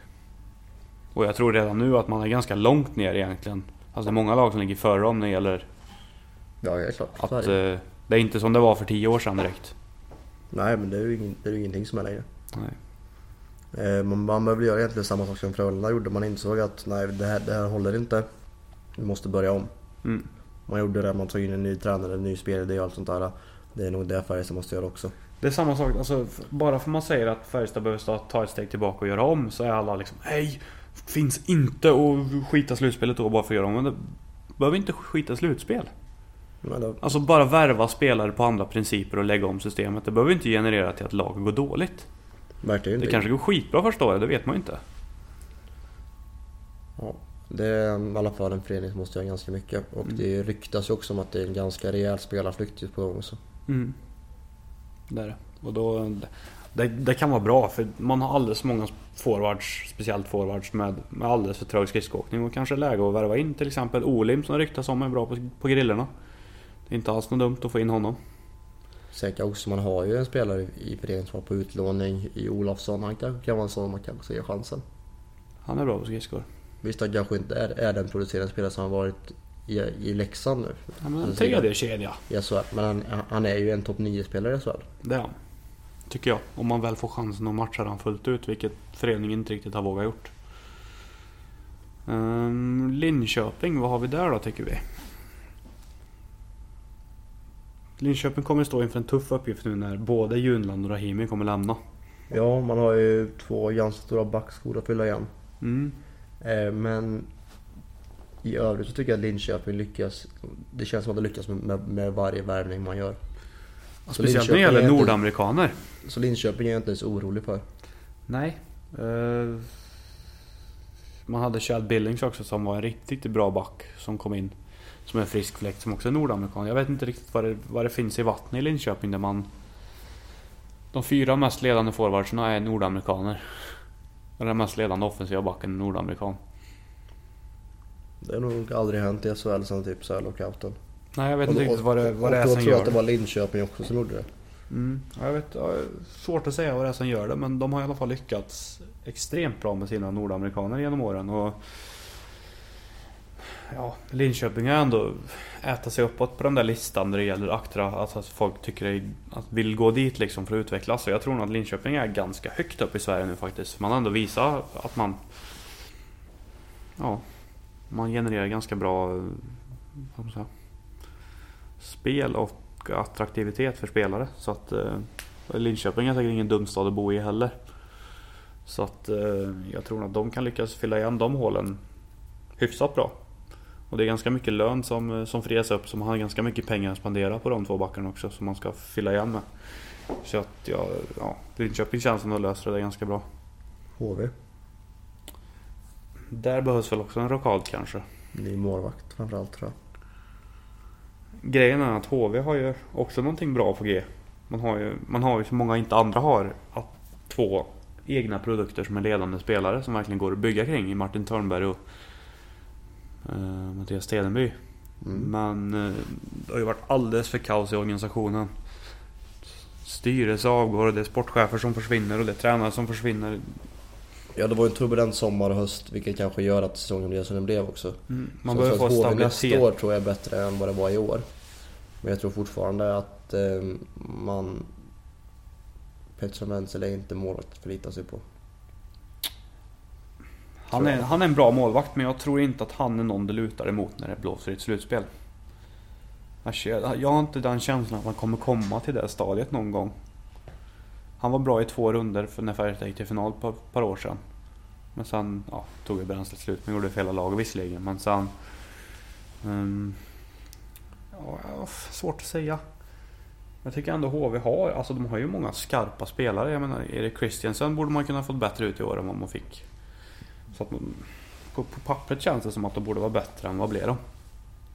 Och jag tror redan nu att man är ganska långt ner egentligen. Alltså det är många lag som ligger före dem när det gäller Ja, det är klart. att är det. eh, det är inte som det var för tio år sedan direkt. Nej, men det är ju ingen, det är ju ingenting som är längre. Nej. Eh, Man, man behöver göra egentligen samma sak som Frölunda gjorde. Man insåg att nej, det här, det här håller inte. Vi måste börja om. Mm. Man gjorde det, man tog in en ny tränare, en ny spelidé och allt sånt där. Det är nog det Färjestad måste göra också. Det är samma sak, alltså, bara för man säger att Färjestad behöver ta- ett steg tillbaka och göra om så är alla liksom Nej! Finns inte att skita slutspelet då bara för att göra om. Men det behöver inte skita slutspel. Då, Alltså bara värva spelare på andra principer och lägga om systemet. Det behöver inte generera till att laget går dåligt. ju Det inte. kanske går skitbra första året, det vet man ju inte. Ja, det är i alla fall en förening som måste göra ganska mycket. Och Mm. det ryktas ju också om att det är en ganska rejäl spelarflykt på gång. Så. Mm. Det är det. Och då, det, det kan vara bra för man har alldeles för många forwards, speciellt forwards med, med alldeles för trög skridskoåkning och kanske läge att värva in till exempel Olim som ryktas om är bra på, på grillorna. Det är inte alls något dumt att få in honom. Säkert också, man har ju en spelare i föreningen som var på utlåning i Olofsson. Han kanske kan vara en sån man kanske ge chansen. Han är bra på skridskor. Visst, han kanske inte är, är den producerande spelare som har varit i, i Leksand nu. Ja, men en tredje kedja. I SHL. Men han, han är ju en topp 9-spelare i SHL. Det är han. Tycker jag. Om man väl får chansen att matcha den fullt ut, vilket föreningen inte riktigt har vågat gjort. Ehm, Linköping, vad har vi där då tycker vi? Linköping kommer stå inför en tuff uppgift nu när både Junland och Rahimi kommer lämna. Ja, man har ju två ganska stora backskor att fylla igen. Mm. Eh, men i övrigt så tycker jag att Linköping lyckas. Det känns som att de lyckas med, med, varje värvning man gör. Så Speciellt när det Linköping gäller inte- nordamerikaner. Så Linköping är jag inte så orolig för. Nej. Eh, man hade Chad Billings också som var en riktigt, riktigt bra back som kom in. Som är en frisk fläkt som också är nordamerikan. Jag vet inte riktigt vad det, vad det finns i vattnet i Linköping där man... De fyra mest ledande forwardserna är nordamerikaner. Den mest ledande offensiva backen är nordamerikan. Det har nog aldrig hänt i SHL sen typ så här lockouten. Nej jag vet inte riktigt vad det, vad det är som tror jag gör att det det. var Linköping också som gjorde det. Mm, ja, jag vet, ja, svårt att säga vad det är som gör det men de har i alla fall lyckats extremt bra med sina nordamerikaner genom åren. Och ja, Linköping har ändå ätit sig uppåt på den där listan när det gäller Aktra. Alltså att folk tycker det är, att vill gå dit liksom för att utvecklas. Så jag tror nog att Linköping är ganska högt upp i Sverige nu faktiskt. Man har ändå visat att man ja, man genererar ganska bra vad ska man säga, spel och attraktivitet för spelare. Så att eh, Linköping är säkert ingen dum stad att bo i heller. Så att eh, jag tror att de kan lyckas fylla igen de hålen hyfsat bra. Och det är ganska mycket lön som, eh, som frias upp så man har ganska mycket pengar att spendera på de två backarna också som man ska fylla igen med. Så att ja, ja Linköping känns som att löser det ganska bra. HV. Där behövs väl också en rockad kanske. Ny målvakt framförallt tror jag. Grejen är att HV har ju också någonting bra på G. Man har ju, man har ju som många inte andra har. Att två egna produkter som är ledande spelare som verkligen går att bygga kring i Martin Törnberg och eh, Mattias Stedenby. Mm. Men eh, det har ju varit alldeles för kaos i organisationen. Styrelse avgår och det är sportchefer som försvinner och det är tränare som försvinner. Ja det var ju en turbulent sommar och höst vilket kanske gör att säsongen blev som den blev också. Mm, man behöver få HV nästa stabilitet. år tror jag är bättre än vad det var i år. Men jag tror fortfarande att eh, man... Pettersson Wenzel är inte målvakt att förlita sig på. Han är, han är en bra målvakt men jag tror inte att han är någon det lutar emot när det blåser i ett slutspel. Jag har inte den känslan att man kommer komma till det stadiet någon gång. Han var bra i två runder för när Färjestad gick till final på ett par år sedan. Men sen ja, tog ju bränslet slut. Men gjorde det för hela laget visserligen. Men sen... ja, ja, svårt att säga. Jag tycker ändå HV har, alltså de har ju många skarpa spelare. Jag menar Erik Christiansen borde man kunna fått bättre ut i år än vad man fick. Så att man, på, på pappret känns det som att de borde vara bättre än vad blev de?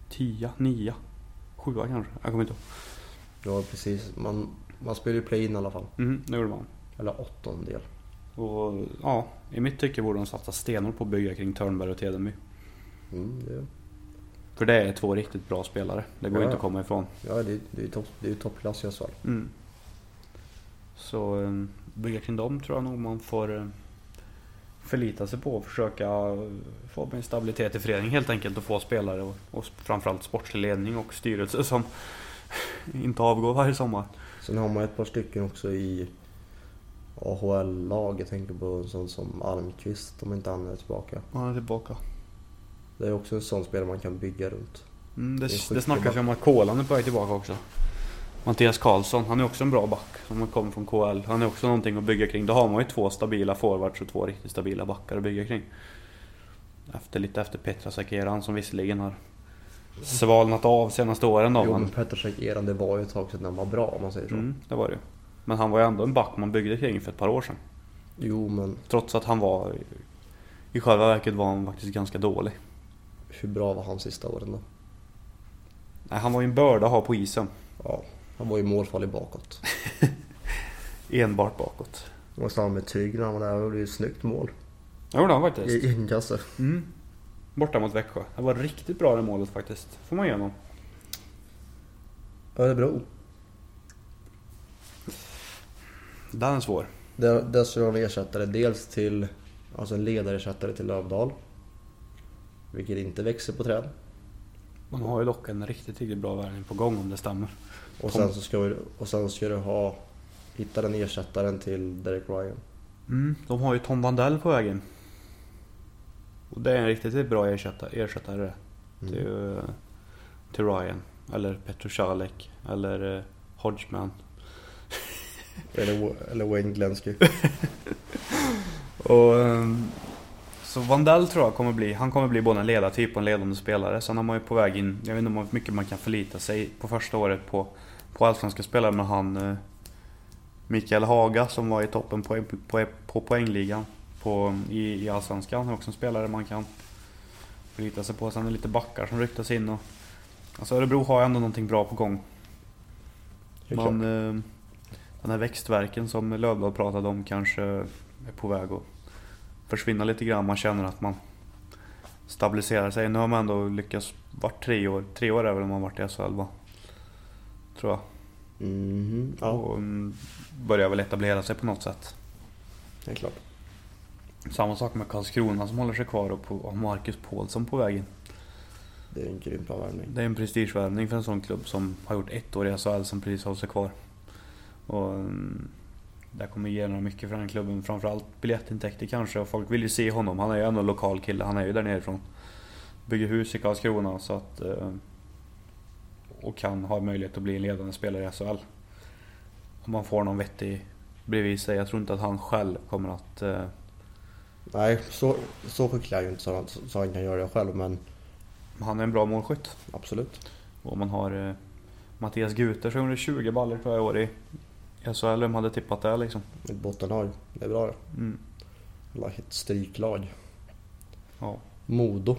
Tia, nia, sjua kanske? Jag kommer inte ihåg. Ja precis, man, man spelar ju play-in i alla fall. Mhm, det gjorde man. Eller åttondel. Och ja, i mitt tycke borde de satsa stenhårt på att bygga kring Törnberg och Tedenby. Mm, det, För det är två riktigt bra spelare. Det går Ja. inte att komma ifrån. ja det, det är ju topp, toppklass i SHL. Mm. Så eh, bygga kring dem tror jag nog man får eh, förlita sig på och försöka få en stabilitet i föreningen helt enkelt och få spelare och, och framförallt sportslig ledning och styrelse som inte avgår varje sommar. Sen har man ett par stycken också i AHL-lag. Jag tänker på en sån som Almqvist om inte han är tillbaka. Han är tillbaka. Det är också en sån spelare man kan bygga runt. Mm, det, Det det snackas ju om att Kolan är på väg tillbaka också. Mattias Karlsson, han är också en bra back som kommer från KL. Han är också någonting att bygga kring. Då har man ju två stabila forwards och två riktigt stabila backar att bygga kring. Efter, lite efter Petra Sakeran som visserligen har svalnat av senaste åren då. Jo men Men, Petrasek eran det var ju ett tag sedan han var bra om man säger så. mm, det var det. Men han var ju ändå en back man byggde kring för ett par år sedan. Jo men Trots att han var... I själva verket var han faktiskt ganska dålig. hur bra var han sista åren då? Nej, han var ju en börda att ha på isen. Ja, han var ju målfarlig bakåt. Enbart bakåt. Och samma med Trygg när han var där. Det var ju ett snyggt mål. Det gjorde han faktiskt. I inkasse. Mm. Borta mot Växjö. Det var riktigt bra det målet faktiskt. Får man ge honom. Örebro. Den är svår. Där, har de ersättare dels till, alltså en ledarersättare till Lövdal. Vilket inte växer på träd. Man har ju dock en riktigt, riktigt bra värvning på gång om det stämmer. Och sen så ska, vi, och sen ska du ha, hitta den ersättaren till Derek Ryan. Mm, de har ju Tom Vandell på vägen. Och det är en riktigt bra ersättare, ersättare Mm. till, till Ryan. Eller Petroshalek. Eller eh, Hodgman. Eller, eller Wayne Glensky. Och, ehm, så Vandell tror jag kommer bli, han kommer bli både en ledartyp och en ledande spelare. Sen har man ju på väg in, jag vet inte hur mycket man kan förlita sig på första året på, på allsvenska spelare med han eh, Mikael Haga som var i toppen på, på, på poängligan på, i, i allsvenskan. Han är också en spelare man kan förlita sig på. Sen är det lite backar som ryktas in och Alltså Örebro har ändå någonting bra på gång. Man, eh, den här växtverken som Lövblad pratade om kanske är på väg att försvinna lite grann. Man känner att man stabiliserar sig. Nu har man ändå lyckats vart tre år. Tre år är väl om man varit i SHL va? Tror jag. Mhm, ja, Och mm, börjar väl etablera sig på något sätt. det är klart. Samma sak med Karlskrona som håller sig kvar och på, och Marcus Paulsson på vägen. Det är en grym bra värvning. Det är en prestigevärvning för en sån klubb som har gjort ett år i SHL som precis håller sig kvar. Och, mm, det kommer ge några mycket för den klubben. Framförallt biljettintäkter kanske och folk vill ju se honom. Han är ju ändå lokal kille. Han är ju där nerifrån. Bygger hus i Karlskrona så att... Och kan ha möjlighet att bli en ledande spelare i SHL. Om man får någon vettig bredvid sig. Jag tror inte att han själv kommer att... eh, Nej, så, så skicklig är jag ju inte så, han- så han kan göra det själv men Han är en bra målskytt. absolut. Och man har eh, Mattias Guter som gjorde 20 baller tror jag i år i SHL. Vem hade tippat det liksom? Ett bottenlag, det är bra det. Mm. Ett stryklag. Ja. Modo.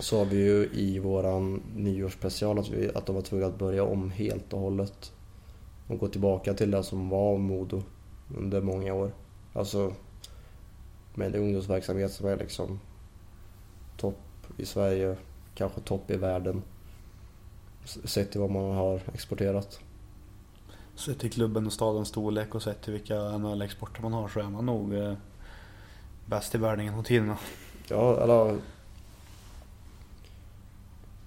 Så har vi ju i våran nyårsspecial att, vi, att de var tvungna att börja om helt och hållet. Och gå tillbaka till det som var Modo under många år. Alltså med en ungdomsverksamhet som är liksom topp i Sverige, kanske topp i världen. Sett till vad man har exporterat. Sett till klubben och stadens storlek och sett till vilka NHL-exporter man har så är man nog eh, bäst i världen genom tiderna. Ja, eller...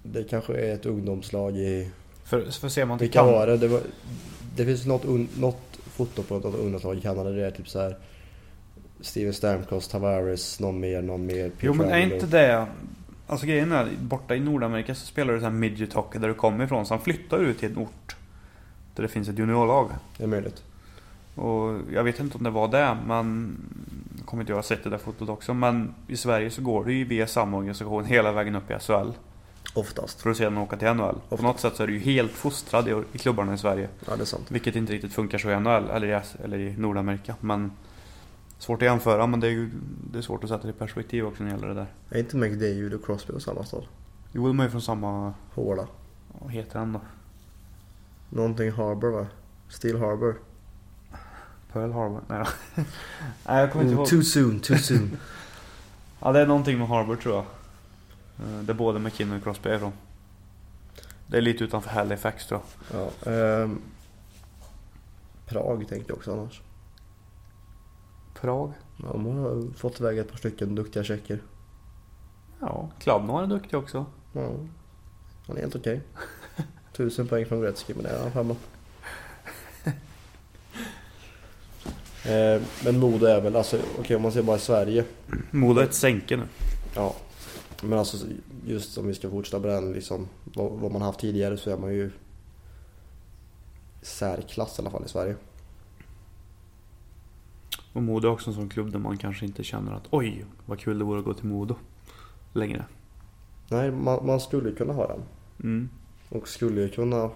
Det kanske är ett ungdomslag i För, för ser man till Vilka Kan- var det? Det, var, det finns något, un, något foto på något undantag i Kanada. Det är typ så här Steven Stamkos, Tavares, någon mer, någon mer. Jo men är inte det... Alltså grejen är, borta i Nordamerika så spelar du så här midget hockey där du kommer ifrån. Så han flyttar ut till en ort där det finns ett juniorlag. Det är möjligt. Och jag vet inte om det var det, men... Kommer inte jag ha sett det där fotot också. Men i Sverige så går det ju via samma organisation hela vägen upp i SHL. Oftast. För att sedan åka till NHL. På något sätt så är du ju helt fostrad i, i klubbarna i Sverige. Ja, det är sant. Vilket inte riktigt funkar så i NHL eller i, eller i Nordamerika. Men svårt att jämföra men det är ju det är svårt att sätta det i perspektiv också när det gäller det där. Är inte McDavid och Crosby och samma stad? Jo, de är ju från samma... Håla. Vad heter den då? Någonting Harbor va? Steel Harbor. Pearl Harbor? Nej. Nej jag kommer inte ihåg. too soon, too soon. Ja, det är någonting med Harbor tror jag. Eh, Där både McKinnon och Crosby är ifrån. Det är lite utanför Halifax tror jag. ja, ehm, Prag tänkte jag också annars. Prag? Ja, de har fått iväg ett par stycken duktiga tjecker. Ja, Kladno är duktig också. Ja, han är helt okej. Tusen poäng från Gretzky, men det är han femma. Eh, Men Modo är väl, alltså okej om man ser bara Sverige. Modo är ett sänke nu. Ja. Men alltså just om vi ska fortsätta på den liksom. Vad, vad man haft tidigare så är man ju särklass i alla fall i Sverige. Och Modo är också en sån klubb där man kanske inte känner att oj, vad kul det vore att gå till Modo. Längre. Nej, man, man skulle kunna ha den. Mm. Och skulle ju kunna...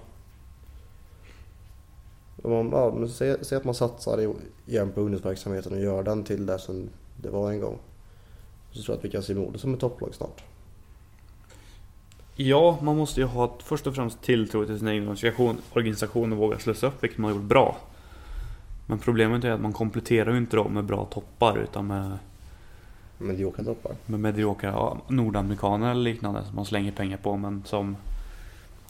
Man, ja, men säg, säg att man satsar igen på ungdomsverksamheten och gör den till det som det var en gång. Så tror jag att vi kan se Modo som ett topplag snart. Ja, man måste ju ha först och främst tilltro till sin egen organisation, organisation och våga slussa upp, vilket man har gjort bra. Men problemet är att man kompletterar ju inte dem med bra toppar utan med, Mediokra toppar. med mediokra ja, nordamerikaner eller liknande som man slänger pengar på men som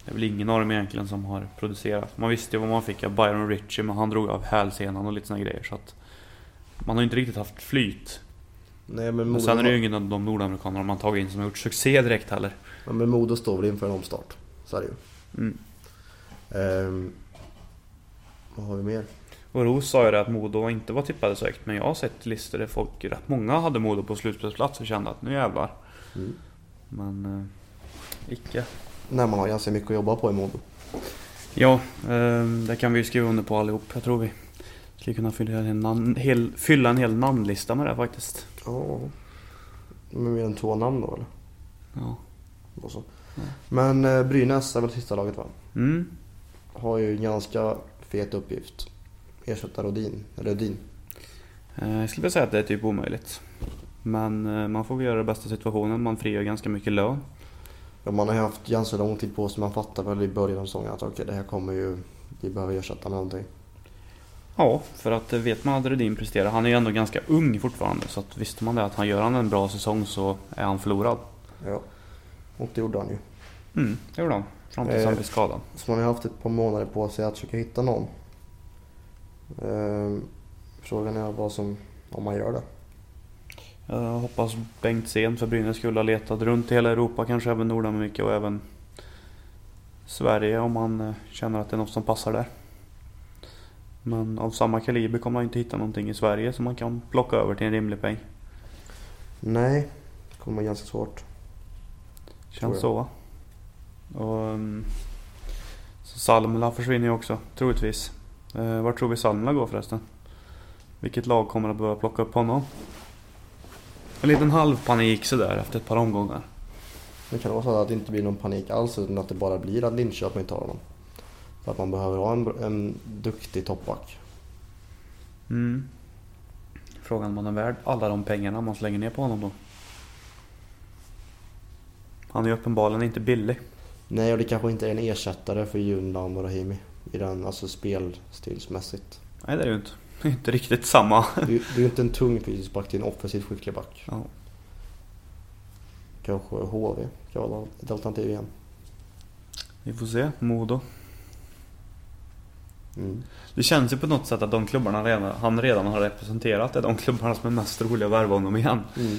det är väl ingen av dem egentligen som har producerat. Man visste ju vad man fick av Byron Ritchie men han drog av hälsenan och lite såna grejer så att man har inte riktigt haft flyt. Nej men Modo, sen är det ju ingen av de nordamerikanerna man tagit in som har gjort succé direkt heller. ja, men Modo står väl inför en omstart. Så är det ju. Mm. Ehm, vad har vi mer? Och Ros sa ju det att Modo inte var tippade så högt men jag har sett listor där folk, rätt många hade Modo på slutspelsplats och kände att nu jävlar. Mm. Men eh, icke. När man har ganska mycket att jobba på i Modo. Ja, eh, det kan vi ju skriva under på allihop. Jag tror vi skulle kunna fylla en, namn, hel, fylla en hel namnlista med det faktiskt. Ja. Med mer än två namn då eller? Ja. Och så. Men eh, Brynäs är väl sista laget va? Mm. Har ju en ganska fet uppgift. Ersätta Rodin. Rudin. Eh, jag skulle vilja säga att det är typ omöjligt. Men eh, man får väl göra det bästa situationen. Man frigör ganska mycket lön. Ja, man har ju haft ganska lång tid på sig. Man fattar väl i början av säsongen att okej det här kommer ju... Vi behöver ersätta med någonting. Ja, för att eh, vet man att Rudin presterar. Han är ju ändå ganska ung fortfarande. Så att visste man det att han gör han en bra säsong så är han förlorad. Ja. Och det gjorde han ju. Mm, det gjorde han. Fram tills Eh. han blev skadad. Så man har haft ett par månader på sig att försöka hitta någon. Ehm, frågan är vad som... Om man gör det. Jag hoppas Bengt Sen för Brynäs skull har letat runt i hela Europa, kanske även Nordamerika och även Sverige om man eh, känner att det är något som passar där. Men av samma kaliber kommer man inte hitta någonting i Sverige som man kan plocka över till en rimlig peng. Nej, det kommer vara ganska svårt. Känns så va? Och, um, så Salmela försvinner ju också, troligtvis. Uh, vart tror vi Salmela går förresten? Vilket lag kommer att behöva plocka upp honom? En liten halvpanik sådär efter ett par omgångar. Det kan vara så att det inte blir någon panik alls utan att det bara blir att Linköping tar honom. För att man behöver ha en, en duktig toppback. Mm. Frågan om han är värd alla de pengarna man slänger ner på honom då. Han är ju uppenbarligen inte billig. Nej, och det kanske inte är en ersättare för Junland och Rahimi. I den, alltså spelstilsmässigt. Nej det är ju inte. Det är inte riktigt samma. Du, du är ju inte en tung fysisk back, det är en offensivt skicklig back. Ja. Kanske HV kan vara ett alternativ igen. Vi får se. Modo. Mm. Det känns ju på något sätt att de klubbarna redan, han redan har representerat är de klubbarna som är mest roliga att värva honom igen. Mm.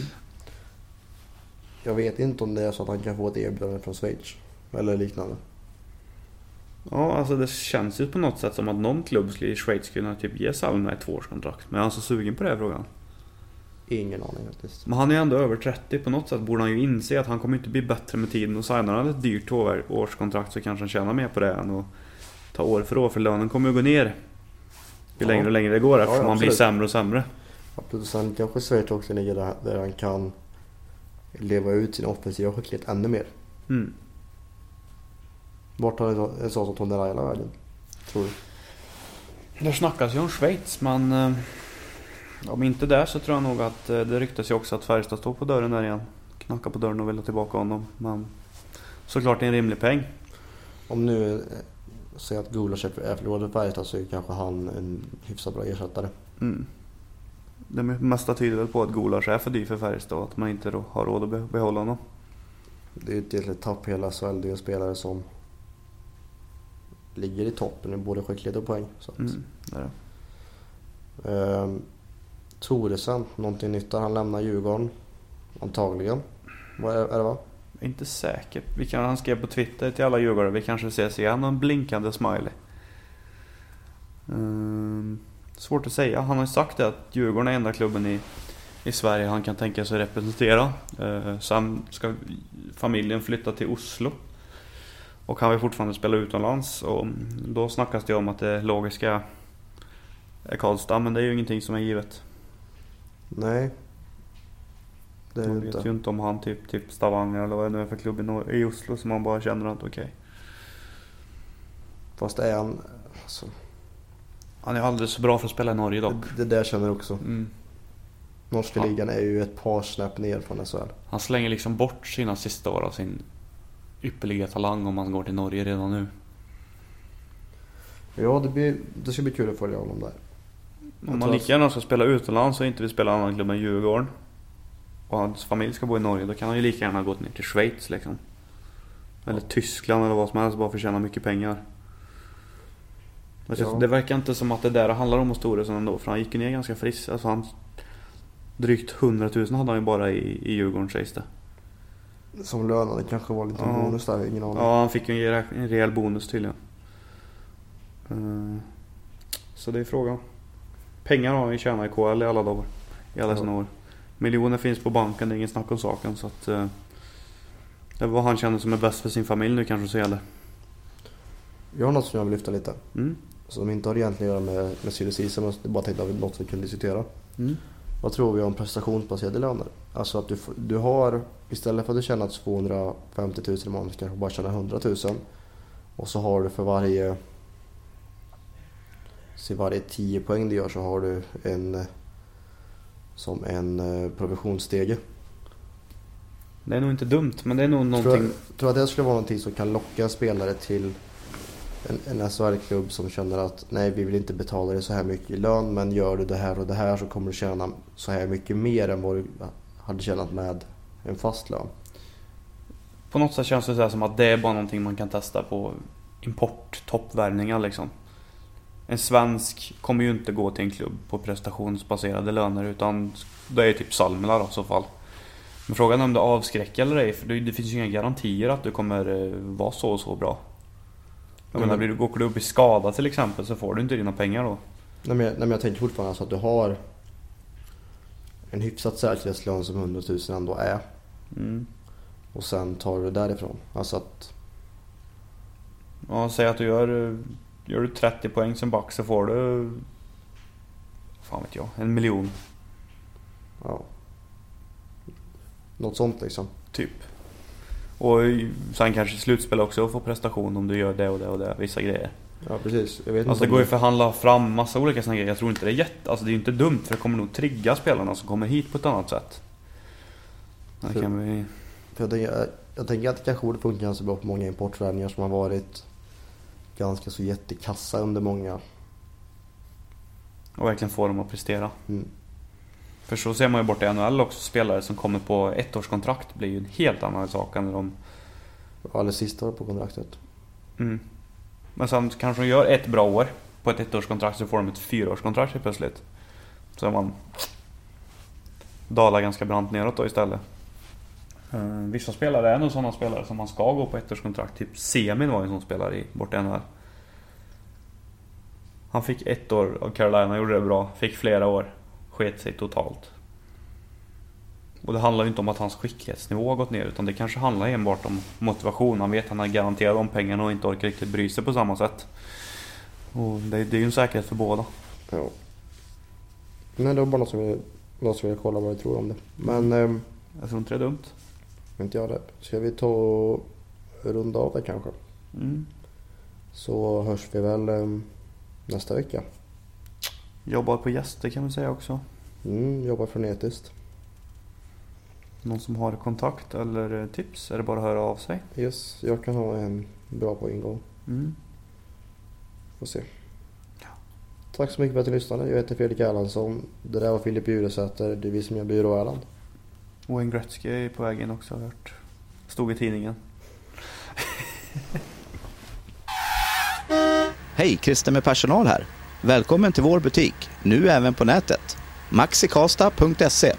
Jag vet inte om det är så att han kan få ett erbjudande från Schweiz. Eller liknande. Ja, alltså det känns ju på något sätt som att någon klubb skulle- i Schweiz skulle kunna typ ge Salma ett tvåårskontrakt. Men är han så sugen på det frågan? Ingen aning faktiskt. Men han är ju ändå över 30 på något sätt borde han ju inse att han kommer inte bli bättre med tiden och signar han ett dyrt tvåårskontrakt så kanske han tjänar mer på det än att ta år för år för lönen kommer ju gå ner. Ju Ja. längre och längre det går eftersom ja, man blir sämre och sämre. Absolut. Sen kanske Schweiz också ligger där, där han kan leva ut sin offensiva skicklighet ännu mer. Mm. Vart har en så- en sån som Tony Raila vägen? Tror du? Det snackas ju om Schweiz men eh, om inte där så tror jag nog att eh, det ryktas ju också att Färjestad står på dörren där igen. Knackar på dörren och vill ha tillbaka honom. Men såklart en rimlig peng. Om nu säger att Gulas är förlorad för Färjestad så är kanske han en hyfsat bra ersättare. Mm. Det mesta tyder väl på att Gulasch är för dyr för Färjestad och att man inte har råd att be- behålla honom. Det är ju ett egentligen tapp hela SHL. Det är en spelare som ligger i toppen i både skicklighet och poäng. Så att, Mm, det är det. Ehm, Toresen, någonting nytt där. Han lämnar Djurgården. Antagligen. Vad är, är det va? Är inte säker. Vi kan, han skrev på Twitter till alla djurgårdare. Vi kanske ses igen. En blinkande smiley. Um, svårt att säga. Han har ju sagt det att Djurgården är enda klubben i, i Sverige han kan tänka sig representera. Uh, sen ska familjen flytta till Oslo. Och han vill fortfarande spela utomlands. Och då snackas det om att det logiska är Karlstad. Men det är ju ingenting som är givet. Nej. Det är Man vet inte. ju inte om han typ, typ Stavanger eller vad det nu är för klubb i Oslo som man bara känner att okej. Fast det är han... Alltså, Han är alldeles för bra för att spela i Norge dock. det, det där känner jag också. Mm. Norska Ja. ligan är ju ett par snäpp ner från SHL. Han slänger liksom bort sina sista år av sin ypperliga talang om han går till Norge redan nu. Ja, det, blir, det ska bli kul att följa honom där. Om man lika gärna ska spela utomlands och inte vill spela annan klubb än Djurgården. Och hans familj ska bo i Norge. Då kan han ju lika gärna gått ner till Schweiz liksom. Eller Tyskland eller vad som helst bara för att tjäna mycket pengar. Men Ja. Det verkar inte som att det där handlar om Storesson ändå. För han gick ju ner ganska frisk. Alltså han, drygt 100 000 hade han ju bara i, i Djurgården sägs det. Som lönade kanske var lite Ja. bonus där, ingen aning. Ja, han fick ju en, en rejäl bonus tydligen. Eh, Så det är frågan. Pengar har han ju tjänat i KL i alla dagar. I alla Ja. sina år. Miljoner finns på banken, det är ingen snack om saken. Så att, eh, det var han känner som är bäst för sin familj nu kanske så gäller. Jag har något som jag vill lyfta lite. Mm. Som inte har egentligen att göra med, med season, men jag bara tänkte att det var något vi kunde diskutera. Mm. Vad tror vi om prestationsbaserade löner? Alltså att du, du har, istället för att du tjänar 250 000 i månaden, så kanske du bara tjänar 100 000. Och så har du för varje, så varje 10 poäng du gör så har du en, som en eh, provisionsstege. Det är nog inte dumt, men det är nog Tror, någonting... jag, tror att det skulle vara någonting som kan locka spelare till en, en SHL-klubb som känner att nej, vi vill inte betala dig så här mycket i lön, men gör du det här och det här så kommer du tjäna så här mycket mer än vad du hade tjänat med en fast lön. På något sätt känns det så som att det är bara någonting man kan testa på import toppvärvningar liksom. En svensk kommer ju inte gå till en klubb på prestationsbaserade löner utan det är ju typ Salmela då i så fall. Men frågan är om det avskräcker eller ej för det, finns ju inga garantier att du kommer eh, vara så och så bra. Jag Mm. menar, blir du, åker du upp i skada till exempel så får du inte dina pengar då. Nej men, jag, nej, men jag tänker fortfarande alltså att du har en hyfsat säkerhetslön som 100 000 ändå är. Mm. Och sen tar du det därifrån. Alltså att, Ja, säg att du gör, eh, gör du 30 poäng som back så får du... Fan vet jag, en miljon ja. Något sånt liksom. typ. Och sen kanske slutspel också få prestation om du gör det och det och det, vissa grejer. Ja precis. Jag vet Alltså det går ju att förhandla fram massa olika sådana grejer. Jag tror inte det är jätte... Alltså det är ju inte dumt för det kommer nog trigga spelarna som kommer hit på ett annat sätt. Det För- kan vi... För jag, tänker, jag tänker att det kanske borde funka ganska bra på många importvärvningar som har varit ganska så jättekassa under många. Och verkligen få dem att prestera. Mm. För så ser man ju bort i NHL också. Spelare som kommer på ettårskontrakt blir ju en helt annan sak än när de... Ja, Eller sista året på kontraktet. Mm. Men sen kanske de gör ett bra år på ett ettårskontrakt så får de ett fyraårskontrakt helt plötsligt. Så man dalar ganska brant neråt då istället. Eh, Vissa spelare är nog sådana spelare som man ska gå på ettårskontrakt. Typ Semin var ju en sån spelare i borta NHL. Han fick ett år av Carolina, gjorde det bra. Fick flera år. Sket sig totalt. Och det handlar ju inte om att hans skicklighetsnivå har gått ner utan det kanske handlar enbart om motivation. Han vet att han är garanterad de pengarna och inte orkar riktigt bry sig på samma sätt. Och det, det är ju en säkerhet för båda. Ja. Nej, det var bara något som jag, något som jag kolla vad jag tror om det. Men ehm, Jag tror inte det är dumt. Inte jag det. Ska vi ta och runda av det kanske? Mm. Så hörs vi väl ehm, nästa vecka. Jobbar på gäster kan vi säga också. Mm, jobbar frenetiskt. Någon som har kontakt eller eh, tips? Är det bara att höra av sig? Yes, jag kan ha en bra på ingång. Mm. Får se. Tack så mycket för att du lyssnade. Jag heter Fredrik Erlandsson. Det där var Filip Bjuresäter. Det är vi som gör Byrå Erland. Wayne Gretzky är på väg in också har jag hört. Stod i tidningen. Hej, Christer med personal här. Välkommen till vår butik, nu även på nätet. maxikasta.se